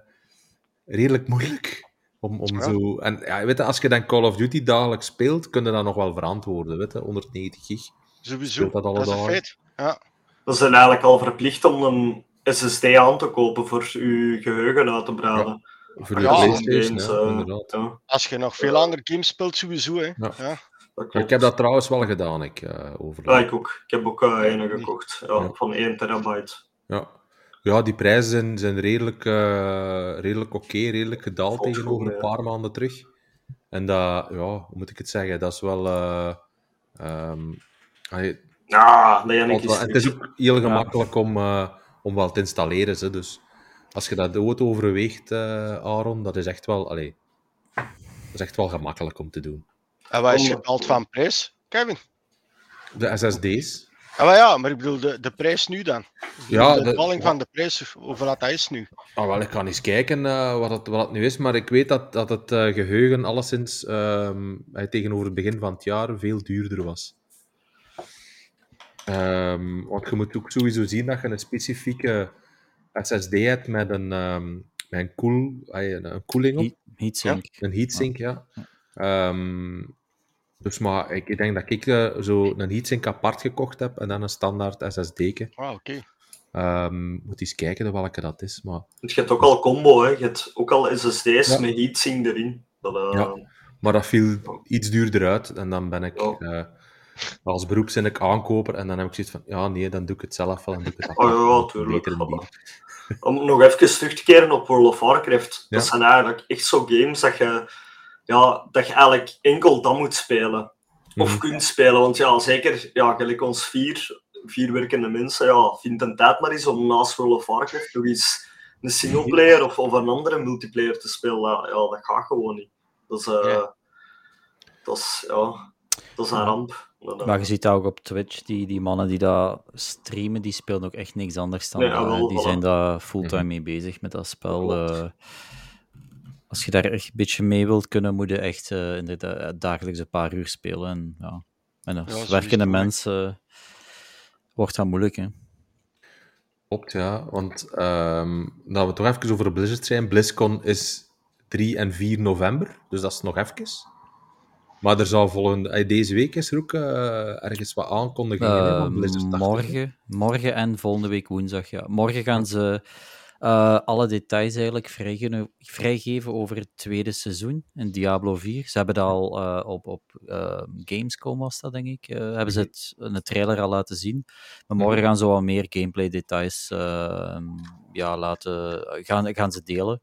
redelijk moeilijk. Om, om Ja. zo... En ja, weet je, als je dan Call of Duty dagelijks speelt, kun je dat nog wel verantwoorden, weet je. 190 gig. Sowieso. Speelt dat alle Dat is een dagen? feit. Ja. Dat zijn eigenlijk al verplicht om een SSD aan te kopen voor uw geheugen uit te breiden. Voor de Ja, PlayStation, games, ja, inderdaad. ja, Als je nog veel andere games speelt, sowieso, hè. Ja. Ik heb dat trouwens wel gedaan, ik, eh over. Ja, ik ook. Ik heb ook eh een gekocht. Ja, Ja. Van 1 terabyte. Ja. ja, die prijzen zijn, zijn redelijk, eh, redelijk oké, redelijk gedaald Valt tegenover een paar maanden terug. En dat, ja, hoe moet ik het zeggen, dat is wel... allee, Ja, nee, wel- is het is ook heel gemakkelijk om, om wel te installeren. Hè, dus als je dat ooit overweegt, Aaron, dat is echt wel... Allee, dat is echt wel gemakkelijk om te doen. En wat is Om- gedaald van prijs, Kevin? De SSD's, Ah, maar ja, maar ik bedoel de, de prijs nu dan. Ja, de daling van de prijs, hoeveel dat is nu. Ah, wel, ik kan eens kijken eh, wat, het, wat het nu is, maar ik weet dat, dat het eh, geheugen alleszins ehm, eh, tegenover het begin van het jaar veel duurder was. Ehm, want je moet ook sowieso zien dat je een specifieke SSD hebt met een, ehm, met een, koel, een, een koeling op, Heat, heatsink. een heatsink, ja. Ehm, dus maar ik denk dat ik eh, zo een heatsink apart gekocht heb en dan een standaard SSD. Ah, oké. Ehm moet eens kijken welke dat is, maar... Je hebt ook al combo, hè. Je hebt ook al SSD's Ja. met heatsink erin. Dat, eh, Ja. Maar dat viel iets duurder uit. En dan ben ik Ja. eh, als beroepszinnig aankoper. En dan heb ik zoiets van, ja, nee, dan doe ik het zelf wel. Dan doe ik het Oh ja, tuurlijk. Om nog even terug te keren op World of Warcraft. Ja. Dat zijn eigenlijk echt zo games dat je, ja, dat je eigenlijk enkel dan moet spelen. Of Mhm. kunt spelen. Want ja, zeker, ja, gelijk ons vier, vier werkende mensen, ja, vind een tijd maar eens om naast World of Warcraft nog eens een singleplayer of, of een andere multiplayer te spelen. Ja, dat gaat gewoon niet. Dat is, eh, Ja. dat is, ja, dat is een ramp. Eh, Maar je ziet dat ook op Twitch, die, die mannen die dat streamen, die spelen ook echt niks anders dan Nee, dat, ja, wel, Die voilà. zijn daar fulltime Mhm. mee bezig met dat spel. Eh. als je daar echt een beetje mee wilt kunnen, moet je echt eh, inderdaad dagelijks een paar uur spelen. En, ja. en als werkende mensen wordt dat moeilijk. Hè? Klopt, ja. Want dat we toch even over Blizzard zijn. BlizzCon is 3 en 4 november. Dus dat is nog even. Maar er zou volgende, eh, deze week is er ook uh, ergens wat aankondigingen uh, van Blizzard. Morgen, morgen en volgende week woensdag, ja. Morgen gaan ze uh, alle details eigenlijk vrijgeven, vrijgeven over het tweede seizoen in Diablo 4. Ze hebben dat al uh, op, op uh, Gamescom, was dat denk ik, hebben ze het in de trailer al laten zien. Maar morgen gaan ze wat meer gameplay details ja, laten, gaan, gaan ze delen.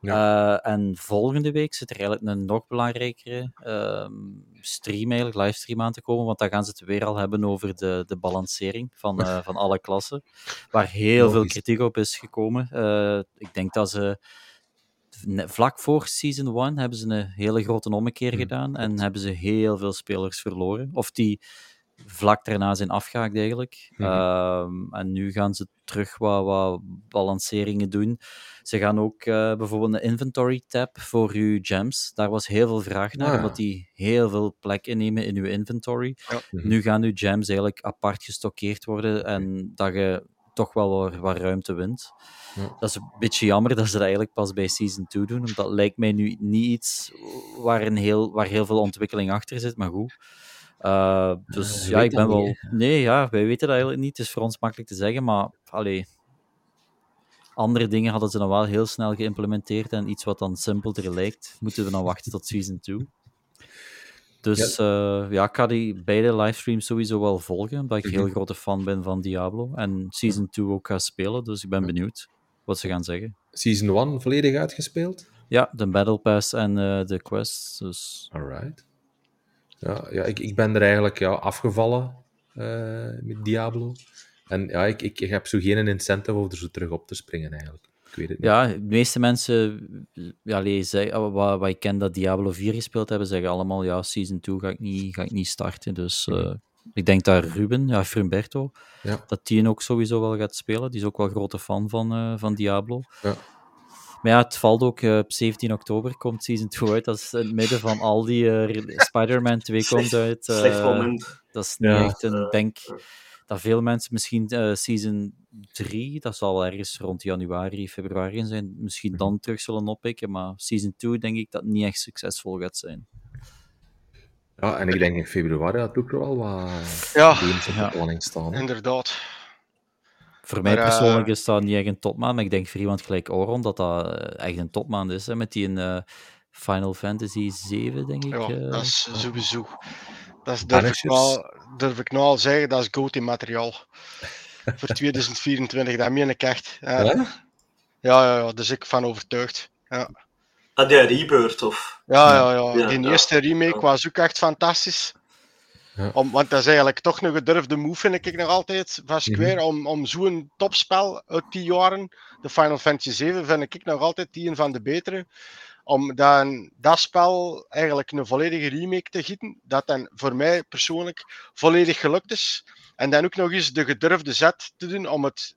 Ja. en volgende week zit er eigenlijk een nog belangrijkere ehm, stream, eigenlijk, livestream aan te komen, want dan gaan ze het weer al hebben over de, de balancering van, uh, van alle klassen, waar heel Logisch. veel kritiek op is gekomen. Uh, ik denk dat ze vlak voor Season 1 hebben ze een hele grote ommekeer hmm. gedaan en hebben ze heel veel spelers verloren. Of die vlak daarna zijn afgehaakt eigenlijk. Mm -hmm. en nu gaan ze terug wat, wat balanceringen doen. Ze gaan ook uh, bijvoorbeeld een inventory tab voor uw gems. Daar was heel veel vraag naar, ah, omdat die heel veel plek innemen in uw inventory. Ja. Mhm. Nu gaan uw gems eigenlijk apart gestockeerd worden en dat je toch wel wat, wat ruimte wint. Ja. Dat is een beetje jammer dat ze dat eigenlijk pas bij Season 2 doen, omdat dat lijkt mij nu niet iets waar, een heel, waar heel veel ontwikkeling achter zit, maar goed. Uh, dus ja, ik ben wel. Niet. Nee, ja, wij weten dat eigenlijk niet. Het is voor ons makkelijk te zeggen, maar allee, andere dingen hadden ze dan wel heel snel geïmplementeerd en iets wat dan simpelder lijkt, moeten we dan wachten tot Season 2. Dus ja. Uh, ja, ik ga die beide livestreams sowieso wel volgen, omdat ik heel grote fan ben van Diablo. En Season 2 ook ga spelen, dus ik ben benieuwd wat ze gaan zeggen. Season 1 volledig uitgespeeld? Ja, de Battle Pass en uh, de quests. Dus... Alright. Ja, ja ik, ik ben er eigenlijk ja, afgevallen uh, met Diablo. En ja, ik, ik, ik heb zo geen incentive om er zo terug op te springen eigenlijk. Ik weet het niet. Ja, de meeste mensen, ja, lezen, ah, wat, wat ik ken dat Diablo 4 gespeeld hebben, zeggen allemaal, ja, Season 2 ga ik niet, ga ik niet starten. Dus uh, ik denk dat Ruben, ja, Frumberto, ja. dat die ook sowieso wel gaat spelen. Die is ook wel grote fan van, uh, van Diablo. Ja. Maar ja, het valt ook uh, op 17 oktober komt Season 2 uit. Dat is in het midden van al die uh, Spider-Man 2 komt uit. Uh, dat is niet ja. echt een denk dat veel mensen misschien Season 3, dat zal wel ergens rond januari, februari zijn, misschien dan mhm. terug zullen oppikken. Maar Season 2 denk ik dat niet echt succesvol gaat zijn. Ja, en ik denk in februari dat ook wel wat ja, ja. staan. Inderdaad. Voor mij persoonlijk uh, is dat niet echt een topmaan, maar ik denk voor iemand gelijk Oron dat dat eh, echt een topmaan is. Hè, met die uh, Final Fantasy 7, denk ik. Ja, dat is sowieso. Dat is, durf, ik nou, durf ik nou al zeggen, dat is GOTY-materiaal. voor 2024, dat meen ik echt. Ja. Ja? ja, ja, dus ik van overtuigd. Ja. Had jij Rebirth of? Ja, ja, ja. ja die eerste remake was ook echt fantastisch. Om, want dat is eigenlijk toch een gedurfde move, vind ik nog altijd, van Square, mm om, om zo'n topspel uit die jaren, de Final Fantasy 7, vind ik nog altijd die een van de betere. Om dan dat spel eigenlijk een volledige remake te gieten, dat dan voor mij persoonlijk volledig gelukt is. En dan ook nog eens de gedurfde zet te doen om het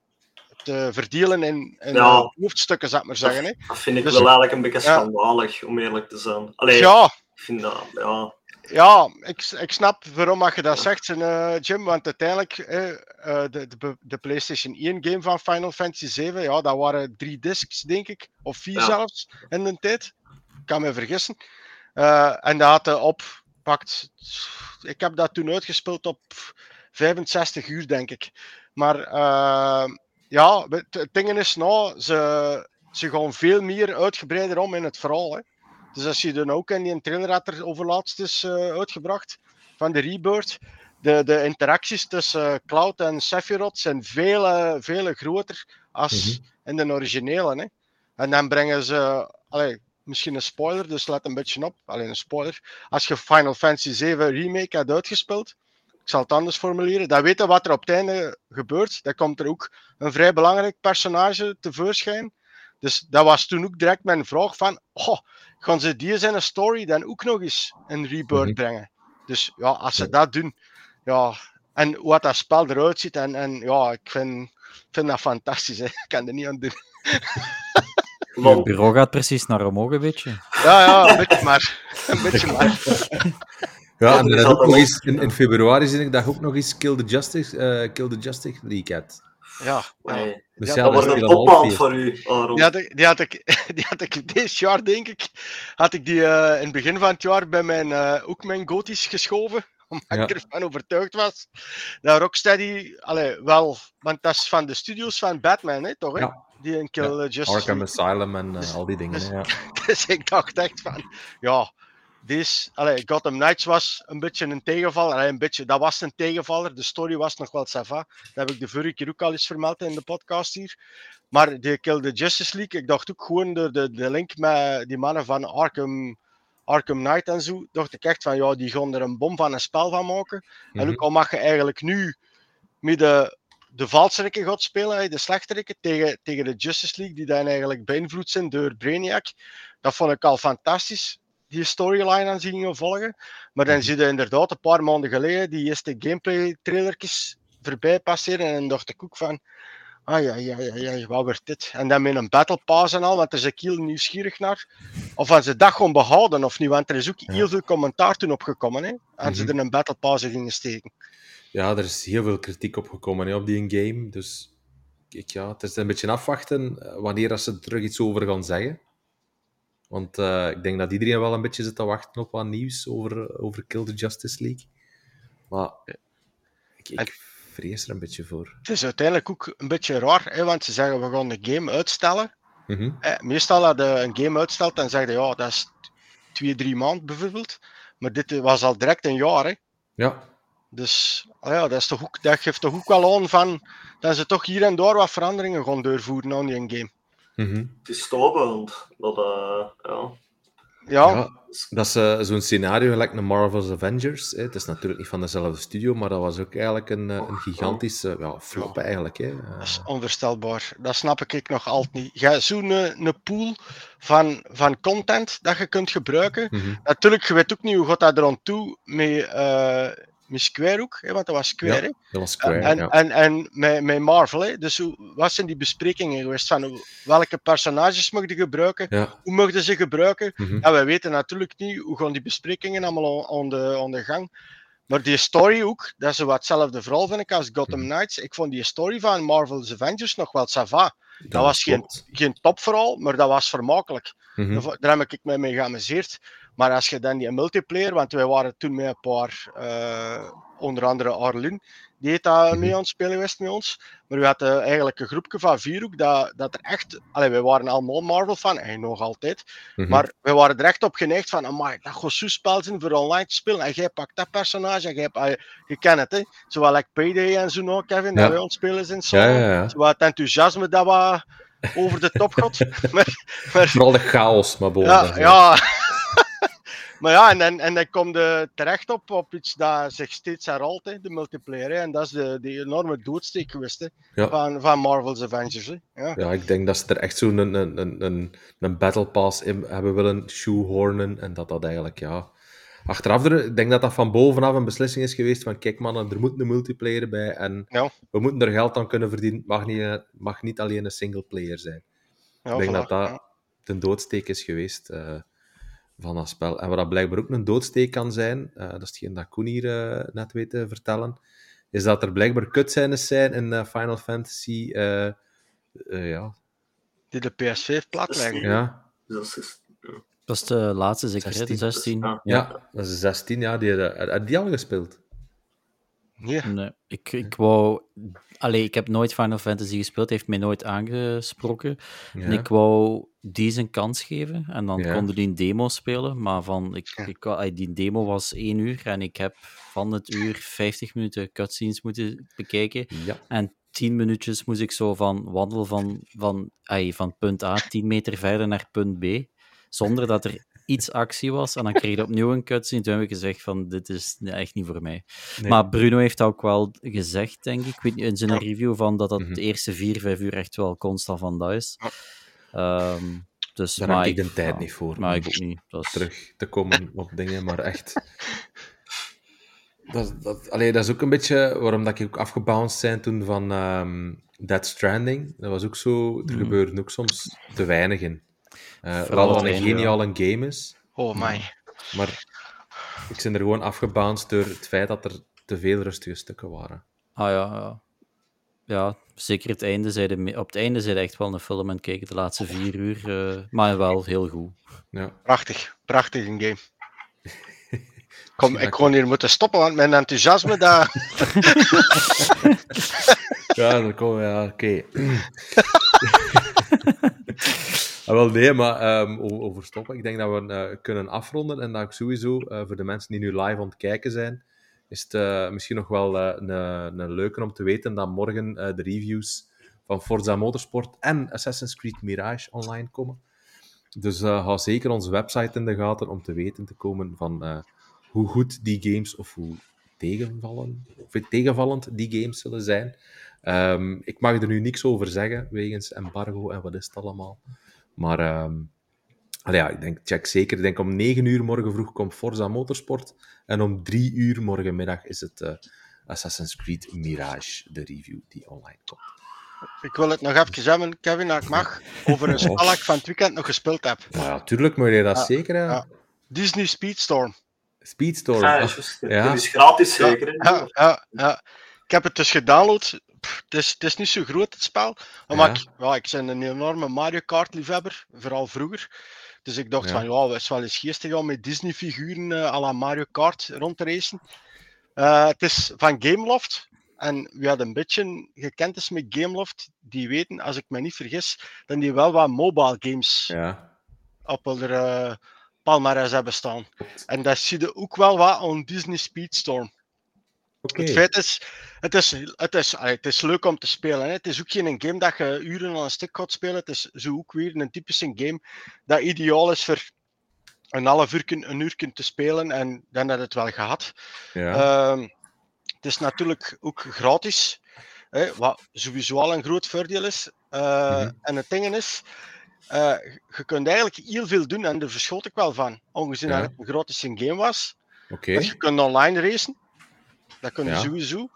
te verdelen in, in ja. hoofdstukken, zou ik maar zeggen. Hè. Dat vind ik dus, wel eigenlijk een beetje schandalig, om eerlijk te zijn. Allee, ja. Ik vind dat, ja. Ja, ik, ik snap waarom je dat zegt, uh, Jim. Want uiteindelijk, uh, de, de, de, PlayStation 1 game van Final Fantasy 7, ja, dat waren drie discs, denk ik. Of vier zelfs, in de tijd. Ik kan me vergissen. Uh, en dat had op, pakt, ik heb dat toen uitgespeeld op 65 uur, denk ik. Maar ja, het ding is nou, ze, ze gaan veel meer uitgebreider om in het verhaal. Hè. Dus als je dan ook in die trailer had er overlaatst is uh, uitgebracht van de Rebirth, de, de interacties tussen Cloud en Sephiroth zijn veel, veel groter als mm -hmm. in de originele. Hè. En dan brengen ze, allee, misschien een spoiler, dus let een beetje op. Alleen een spoiler. Als je Final Fantasy 7 Remake had uitgespeeld, ik zal het anders formuleren, dan weten wat er op het einde gebeurt. Dan komt er ook een vrij belangrijk personage tevoorschijn. Dus dat was toen ook direct mijn vraag van, oh, gaan ze die zijn story dan ook nog eens een rebirth mhm. brengen? Dus ja, als ze dat doen, ja, en wat dat spel eruit ziet, en, en ja, ik vind, vind dat fantastisch, hè. ik kan er niet aan doen. Het bureau gaat precies naar omhoog, een beetje. Ja, ja, een beetje maar. Een beetje maar. Ja, en ook nog eens, in, in februari zie ik dat ook nog eens Kill the Justice, uh, Kill the Justice League had. Ja, ja. Nee. Dus Ja, ja, dat wordt een half voor u, Aaron. Die had, ik, die, had ik, die had ik dit jaar, denk ik, had ik die eh, in het begin van het jaar bij mijn, eh, ook mijn geschoven. Omdat Ja. ik ervan overtuigd was dat Rocksteady, allee, wel, want dat is van de studios van Batman, hè, toch? Hè? Ja. Die Arkham. Asylum en eh, Dus- al die dingen. dus- ja. Dus ik dacht echt van, ja, deze, allee, Gotham Knights was een beetje een tegenvaller. Allee, een beetje, dat was een tegenvaller. De story was nog wel sava. Dat heb ik de vorige keer ook al eens vermeld in de podcast hier. Maar die Kill the Justice League, ik dacht ook gewoon de, de, de link met die mannen van Arkham, Arkham Knight en zo, dacht ik echt van, ja, die gaan er een bom van een spel van maken. En Mhm. ook al mag je eigenlijk nu met de, de valsrikken gaat spelen, de slechterikken, tegen, tegen de Justice League, die dan eigenlijk beïnvloed zijn door Brainiac. Dat vond ik al fantastisch, die storyline aan zien volgen. Maar dan Mhm. zie je inderdaad een paar maanden geleden die eerste gameplay trailertjes voorbij passeren. En dan dacht ik ook van, ah ja, ja, ja, ja, wat wordt dit? En dan met een battle pass en al, want daar is ik heel nieuwsgierig naar. Of als ze dat gewoon behouden of niet, want er is ook Ja. heel veel commentaar toen opgekomen, hè. En ze Mhm. er een battle pass in gingen steken. Ja, er is heel veel kritiek op gekomen hè, op die game. Dus ik, ja, het is een beetje afwachten eh, wanneer ze er terug iets over gaan zeggen. Want eh, ik denk dat iedereen wel een beetje zit te wachten op wat nieuws over, over Kill the Justice League. Maar ik, ik vrees er een beetje voor. Het is uiteindelijk ook een beetje raar, hè, want ze zeggen we gaan de game uitstellen. Mhm. Eh, meestal als je een game uitstelt, dan zeg je ja, dat is twee, drie maanden bijvoorbeeld. Maar dit was al direct een jaar. Hè. Ja, Dus ah ja, dat, is toch ook, dat geeft toch ook wel aan van dat ze toch hier en daar wat veranderingen gaan doorvoeren aan die game. Mhm. Het is toverend. Dat, eh, ja. Ja, ja. dat is eh, zo'n scenario gelijk een Marvel's Avengers. Hè. Het is natuurlijk niet van dezelfde studio, maar dat was ook eigenlijk een, eh, een gigantische ja, flop eigenlijk. Hè. Dat is onvoorstelbaar. Dat snap ik nog altijd niet. Je hebt zo'n een pool van, van content dat je kunt gebruiken. mhm. Natuurlijk, je weet ook niet hoe gaat dat er aan toe met, eh met Square ook, hè, want dat was Square. Ja, hè. Dat was Square, en, ja. en, en met, met Marvel, hè. dus hoe, wat zijn die besprekingen geweest? Van welke personages je gebruiken? ja. Hoe mogen ze gebruiken? mhm. Ja, wij weten natuurlijk niet hoe gaan die besprekingen allemaal aan- de, aan de gang. Maar die story ook, dat is wat hetzelfde verhaal vind ik als Gotham Mhm. Knights. Ik vond die story van Marvel's Avengers nog wel sava. Dat, was geen, klopt. geen topverhaal, maar dat was vermakelijk. Mhm. Daar- Daar heb ik me mee geamuseerd. Maar als je dan die multiplayer, want wij waren toen met een paar, eh, onder andere Arlene, die heeft daar Mhm. mee aan het spelen geweest met ons. Maar we hadden eigenlijk een groepje van vier ook, dat, dat er echt, allee, wij waren allemaal Marvel fan, en nog altijd, Mhm. maar we waren er echt op geneigd van, amai, dat gaat zo'n spel zijn voor online te spelen. En jij pakt dat personage, en jij, allee, je kent het, hè. Zowel like Payday en zo nog, Kevin, dat Ja. wij aan het spelen zijn. Zo. Ja. Zo wat enthousiasme dat wat over de top gaat. maar, maar, Vooral de chaos, maar boven. ja, dat- ja. Maar ja, en, en, en dan komt je terecht op, op iets dat zich steeds herhaalt, hè, de multiplayer. Hè, en dat is de, die enorme doodsteek geweest Ja. van, van Marvel's Avengers. Hè. Ja. Ja, ik denk dat ze er echt zo'n een, een, een, een, battle pass in hebben willen shoehornen. En dat dat eigenlijk, ja... Achteraf, er, ik denk dat dat van bovenaf een beslissing is geweest van kijk mannen, er moet een multiplayer bij en Ja. we moeten er geld aan kunnen verdienen. Het mag niet, eh, mag niet alleen een singleplayer zijn. Ja, ik denk dat dat de doodsteek is geweest eh, van dat spel. En wat dat blijkbaar ook een doodsteek kan zijn, eh, dat is hetgeen dat Koen hier eh, net weet te vertellen, is dat er blijkbaar cutscenes zijn in eh, Final Fantasy... eh, eh, ja, Die de PS5 plat Dat is leggen. niet- ja, Dat is, de laatste zeker, hè, de 16. 16. ja. Ja, dat is 16, ja. Die, had die al gespeeld? Nee. Nee, ik, ik wou... Allee, ik heb nooit Final Fantasy gespeeld, heeft mij nooit aangesproken. Ja. En ik wou die zijn kans geven en dan Ja. konden die een demo spelen. Maar van, ik, Ja. ik, die demo was één uur en ik heb van het uur 50 minuten cutscenes moeten bekijken. Ja. En 10 minuutjes moest ik zo van wandelen van, van, ai, van punt A 10 meter verder naar punt B. Zonder dat er iets actie was. En dan kreeg je opnieuw een cutscene. Toen heb ik gezegd van, dit is echt niet voor mij. Nee. Maar Bruno heeft ook wel gezegd, denk ik, ik weet niet, in zijn review, van dat dat Mhm. de eerste vier, vijf uur echt wel constant van dat is. Ehm, dus, Daar maar heb ik de tijd ja, niet voor. Maar ik ook niet. Dat is, terug te komen op dingen, maar echt... Dat, dat, allee, dat is ook een beetje waarom dat ik ook afgebounced zijn toen van ehm Dead Stranding. Dat was ook zo... Er Mhm. gebeurde ook soms te weinig in. Eh Vooral het een geniale game is, Oh my. maar ik ben er gewoon afgebounced door het feit dat er te veel rustige stukken waren. Ah ja, ja. ja, zeker het einde zeiden, op het einde zijn echt wel een film en kijken de laatste vier uur, uh, maar wel heel goed. Ja. Prachtig, prachtig een game. Kom, ik gewoon hier moeten stoppen, want mijn enthousiasme daar. ja, dan kom ja, oké. ah, wel nee, maar um, over stoppen. Ik denk dat we uh, kunnen afronden en dat ik sowieso uh, voor de mensen die nu live aan het kijken zijn, is het uh, misschien nog wel een, een leuke om te weten dat morgen de reviews van Forza Motorsport en Assassin's Creed Mirage online komen. Dus hou zeker onze website in de gaten om te weten te komen van hoe goed die games of hoe tegenvallen, of tegenvallend die games zullen zijn. Um, ik mag er nu niks over zeggen, wegens embargo en wat is het allemaal. Maar um, ja, ik denk, check zeker. Ik denk om 9 uur morgen vroeg komt Forza Motorsport. En om 3 uur morgenmiddag is het uh, Assassin's Creed Mirage, de review die online komt. Ik wil het nog even hebben, Kevin, dat ik mag, over een spel dat ik van het weekend nog gespeeld heb. Ja, tuurlijk moet je dat ja, zeker. Ja. Disney Speedstorm. Speedstorm. Ja, ja. Dat is gratis zeker. Ja, ja, ja, Ik heb het dus gedownload. Het, is, het is niet zo groot, het spel. Maar ik, ja, ik ben een enorme Mario Kart liefhebber, vooral vroeger. Dus ik dacht van, ja, het is wel eens geestig om met Disney-figuren uh, à la Mario Kart rond te racen. Uh, het is van Gameloft. En wie had een beetje gekend is met Gameloft, die weten, als ik me niet vergis, dat die wel wat mobile games ja. op hun uh, palmarès hebben staan. En dat zie je ook wel wat aan Disney Speedstorm. Okay. Het feit is, het is, het, is, het is leuk om te spelen. Hè. Het is ook geen game dat je uren aan een stuk gaat spelen. Het is zo ook weer een typische game dat ideaal is voor een half uur, een uur te spelen en dan had het wel gehad. Ja. Uh, het is natuurlijk ook gratis, hè, wat sowieso al een groot voordeel is. Uh, mm -hmm. En het ding is, uh, je kunt eigenlijk heel veel doen en daar verschot ik wel van, ongezien ja. dat het een gratis game was. Okay. je kunt online racen. Dat kun je ja. sowieso.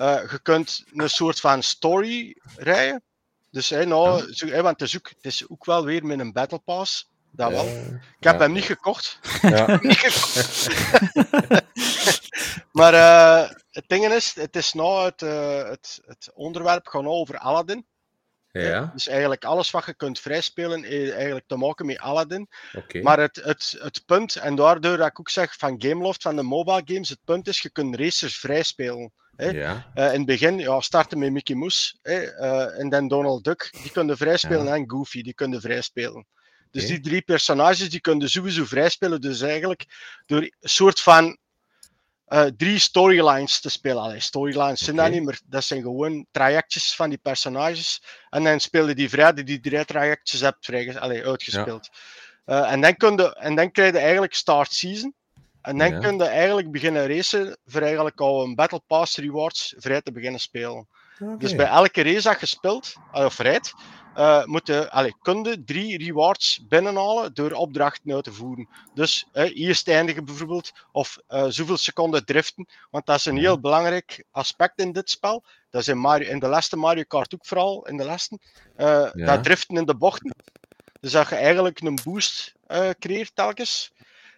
Uh, je kunt een soort van story rijden. Dus hey, nou, ja. zo, hey, want het is, ook, het is ook wel weer met een Battle Pass. Dat wel. Ik heb hem niet gekocht. niet gekocht. maar uh, het ding is, het is nou het, uh, het, het onderwerp gaat nou over Aladdin. Ja. Dus eigenlijk alles wat je kunt vrijspelen, heeft eigenlijk te maken met Aladdin. Okay. Maar het, het, het punt, en daardoor dat ik ook zeg van Gameloft, van de mobile games, het punt is, je kunt racers vrijspelen. Hè. Ja. Uh, in het begin ja, starten met Mickey Mouse hè, uh, en dan Donald Duck, die kunnen vrijspelen, ja. en Goofy, die kunnen vrijspelen. Dus okay. die drie personages die kunnen sowieso vrijspelen. Dus eigenlijk door een soort van uh, drie storylines te spelen. Allee, storylines zijn okay. dat niet, maar dat zijn gewoon trajectjes van die personages. En dan speel je die vrij, die die drie trajectjes hebt vrij, allee, uitgespeeld. Ja. Uh, en, dan kun je, en dan krijg je eigenlijk start season. En dan ja. kun je eigenlijk beginnen racen voor eigenlijk al een Battle Pass rewards vrij te beginnen spelen. Okay. Dus bij elke race dat je speelt, of rijdt, uh, moeten, allee, kunde drie rewards binnenhalen door opdrachten uit te voeren. Dus uh, eerst eindigen bijvoorbeeld, of uh, zoveel seconden driften, want dat is een heel belangrijk aspect in dit spel. Dat is in, Mario, in de laatste Mario Kart ook vooral, in de laatste. Ja. Dat driften in de bochten. Dus dat je eigenlijk een boost creëert telkens.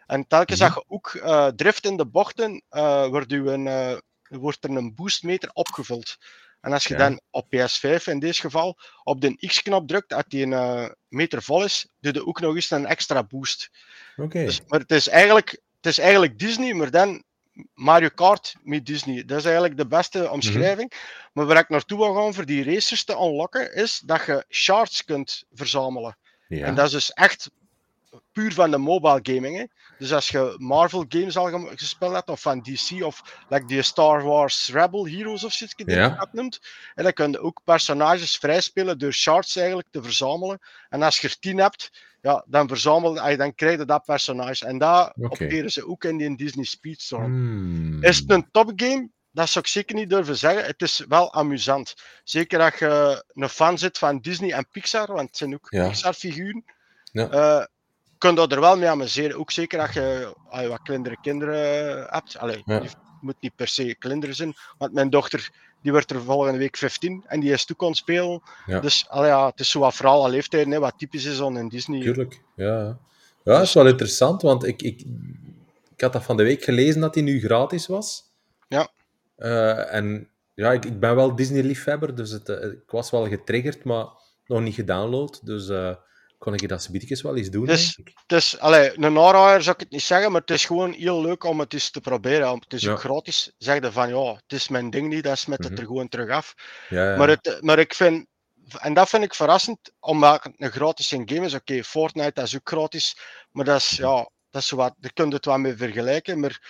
En telkens -hmm. dat je ook drift in de bochten, wordt, een, wordt er een boostmeter opgevuld. En als je ja. dan op PS5 in dit geval op de X-knop drukt, als die een uh, meter vol is, doe je ook nog eens een extra boost. Okay. Dus, maar het is, eigenlijk, het is eigenlijk Disney, maar dan Mario Kart met Disney. Dat is eigenlijk de beste omschrijving. Mm -hmm. Maar waar ik naartoe wil gaan voor die racers te unlocken, is dat je shards kunt verzamelen. Ja. En dat is dus echt puur van de mobile gaming. Hè. Dus als je Marvel games al gespeeld hebt, of van DC, of like die Star Wars Rebel Heroes of zoiets, die ja. je dat noemt, en dan kun je ook personages vrijspelen door shards eigenlijk te verzamelen. En als je er tien hebt, ja, dan verzamel dan krijg je dat personage. En dat okay. opereren ze ook in die Disney Speedstorm. Hmm. Is het een topgame? Dat zou ik zeker niet durven zeggen. Het is wel amusant. Zeker als je een fan zit van Disney en Pixar, want het zijn ook ja. Pixar-figuren. Ja. Uh, kun je er wel mee amuseren. Ook zeker als je, als je wat kleinere kinderen hebt. Allee, ja. die moet niet per se kinderen zijn. Want mijn dochter die wordt er volgende week 15 en die is toe kon spelen. Ja. Dus allee, ja, het is zo wat vooral al leeftijd, hè, wat typisch is dan in Disney. Tuurlijk, ja. Ja, dat is wel interessant, want ik, ik, ik had dat van de week gelezen dat hij nu gratis was. Ja. Uh, en ja, ik, ik ben wel Disney-liefhebber, dus het, eh, ik was wel getriggerd, maar nog niet gedownload. Dus eh, kon ik dat subietjes wel eens doen, Dus- ik. Is, allee, een aanraaier zou ik het niet zeggen, maar het is gewoon heel leuk om het eens te proberen. Het is Ja. ook gratis. Zeg je van, ja, het is mijn ding niet, dat is met het Mhm. er gewoon terug af. Ja, ja. Maar, het, maar ik vind, en dat vind ik verrassend, omdat het een gratis in game is. Oké, Fortnite dat is ook gratis, maar dat is, Mhm. ja, dat is wat, daar kun je het wel mee vergelijken. Maar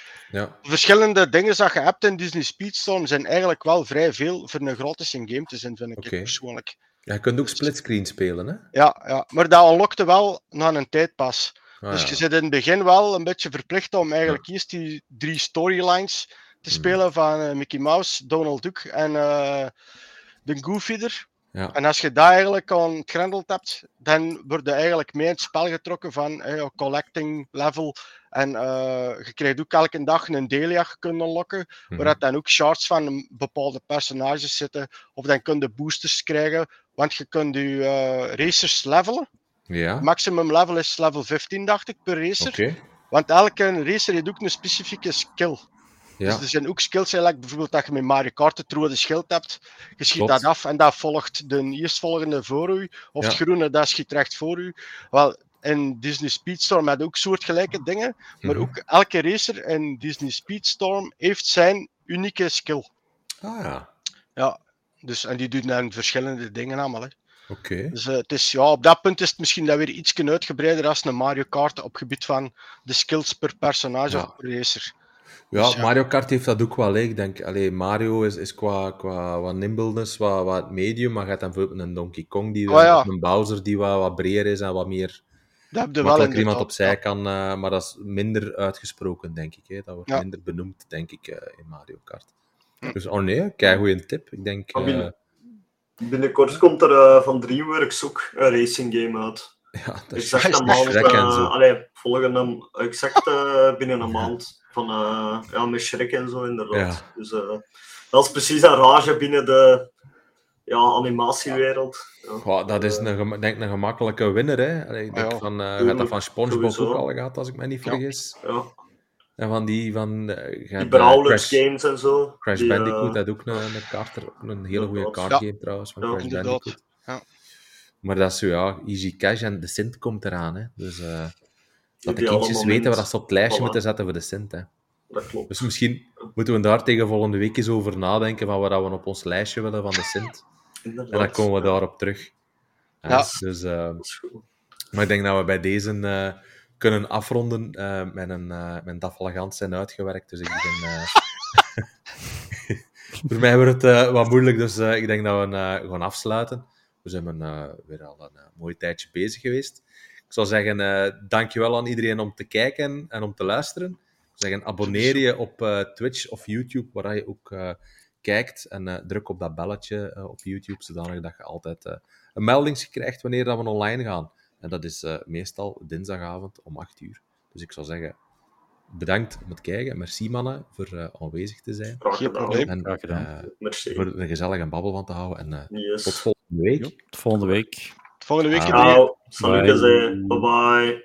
verschillende dingen dat je hebt in Disney Speedstorm zijn eigenlijk wel vrij veel voor een gratis in game te zijn, vind ik Oké. persoonlijk. Ja, je kunt ook splitscreen spelen, hè? Ja, ja, maar dat unlockte wel na een tijd pas. Ah, dus je zit in het begin wel een beetje verplicht om eigenlijk eerst die drie storylines te Mhm. spelen van eh, Mickey Mouse, Donald Duck en eh, de Goofy er. Ja. En als je dat eigenlijk aan het grendeld hebt, dan word je eigenlijk mee in het spel getrokken van eh, ja, collecting level. En eh, je krijgt ook elke dag een Delia je kunt unlocken, Mhm. waar dat dan ook shards van bepaalde personages zitten. Of dan kun je boosters krijgen, want je kunt je eh, racers levelen. Ja, Maximum level is level 15, dacht ik, per racer. oké. Want elke racer heeft ook een specifieke skill. Ja, Dus er zijn ook skills, eigenlijk bijvoorbeeld dat je met Mario Kart het rode schild hebt. Je schiet Klopt. dat af en dat volgt de eerstvolgende voor u. Of Ja. het groene, dat schiet recht voor u. Wel, in Disney Speedstorm had ook soortgelijke dingen. Maar Mhm. ook elke racer in Disney Speedstorm heeft zijn unieke skill. Ah ja, Ja, dus, en die doen dan verschillende dingen allemaal. Hè. oké. Dus eh, het is, ja, op dat punt is het misschien dat weer iets uitgebreider als een Mario Kart op gebied van de skills per personage Ja. of per racer. Ja, Dus ja. Mario Kart heeft dat ook wel. hè. Ik denk, allee, Mario is, is qua, qua wat nimbleness wat, wat medium, maar hebt dan bijvoorbeeld een Donkey Kong, die, Oh ja. of een Bowser die wat, wat breder is en wat meer Dat heb wel iemand opzij ja. kan, eh, maar dat is minder uitgesproken, denk ik. Hè. Dat wordt minder benoemd, denk ik, eh, in Mario Kart. Dus, oh nee, kei goede tip. Ik denk, eh, binnen- Binnenkort komt er eh, van DreamWorks ook een racing game uit. ja, dat is Exact een maand. En eh, zo. allee, volgende, exact binnen een maand. Van, ja, met Shrek en zo, inderdaad. Ja. Dus dat is precies een rage binnen de ja, animatiewereld. Dat is een, denk, een gemakkelijke winnaar. Hè. Allee, ik denk van, je hebt dat van SpongeBob ook al gehad, als ik me niet vergis. ja. En van die van... Die Brawlers Crash- games en zo. Crash die, eh, Bandicoot had ook een, een kaart, een hele goede kaartgame trouwens, van Ja, Crash. Bandicoot. Ja. Maar dat is zo, ja, Easy Cash en de Sint komt eraan. Hè. Dus eh, dat de kindjes weten waar dat ze op het lijstje Voilà. moeten zetten voor de Sint. Hè. Dat klopt. Dus misschien moeten we daar tegen volgende week eens over nadenken van wat we op ons lijstje willen van de Sint. Inderdaad. En dan komen we daarop terug. Ja, Ja. Dus, eh, Dat is goed. maar ik denk dat we bij deze eh, kunnen afronden eh, uh, met Dafalagant zijn uitgewerkt. Dus ik ben... eh, Voor mij wordt het eh, wat moeilijk, dus eh, ik denk dat we eh, gaan afsluiten. We zijn eh, weer al een eh, mooi tijdje bezig geweest. Ik zou zeggen, eh dankjewel aan iedereen om te kijken en om te luisteren. Zeggen, abonneer je op eh, Twitch of YouTube, waar je ook eh, kijkt. En eh, druk op dat belletje eh, op YouTube, zodanig dat je altijd eh, een melding krijgt wanneer dat we online gaan. En dat is eh, meestal dinsdagavond om 8 uur. Dus ik zou zeggen, bedankt om het kijken. Merci mannen voor eh, aanwezig te zijn. Graag Geen gedaan. probleem. En Graag gedaan. eh, Merci. voor er gezellig een babbel van te houden. En eh, Yes. tot volgende week. Tot volgende week. Volgende week. Ciao. Salut, Bye. Bye bye.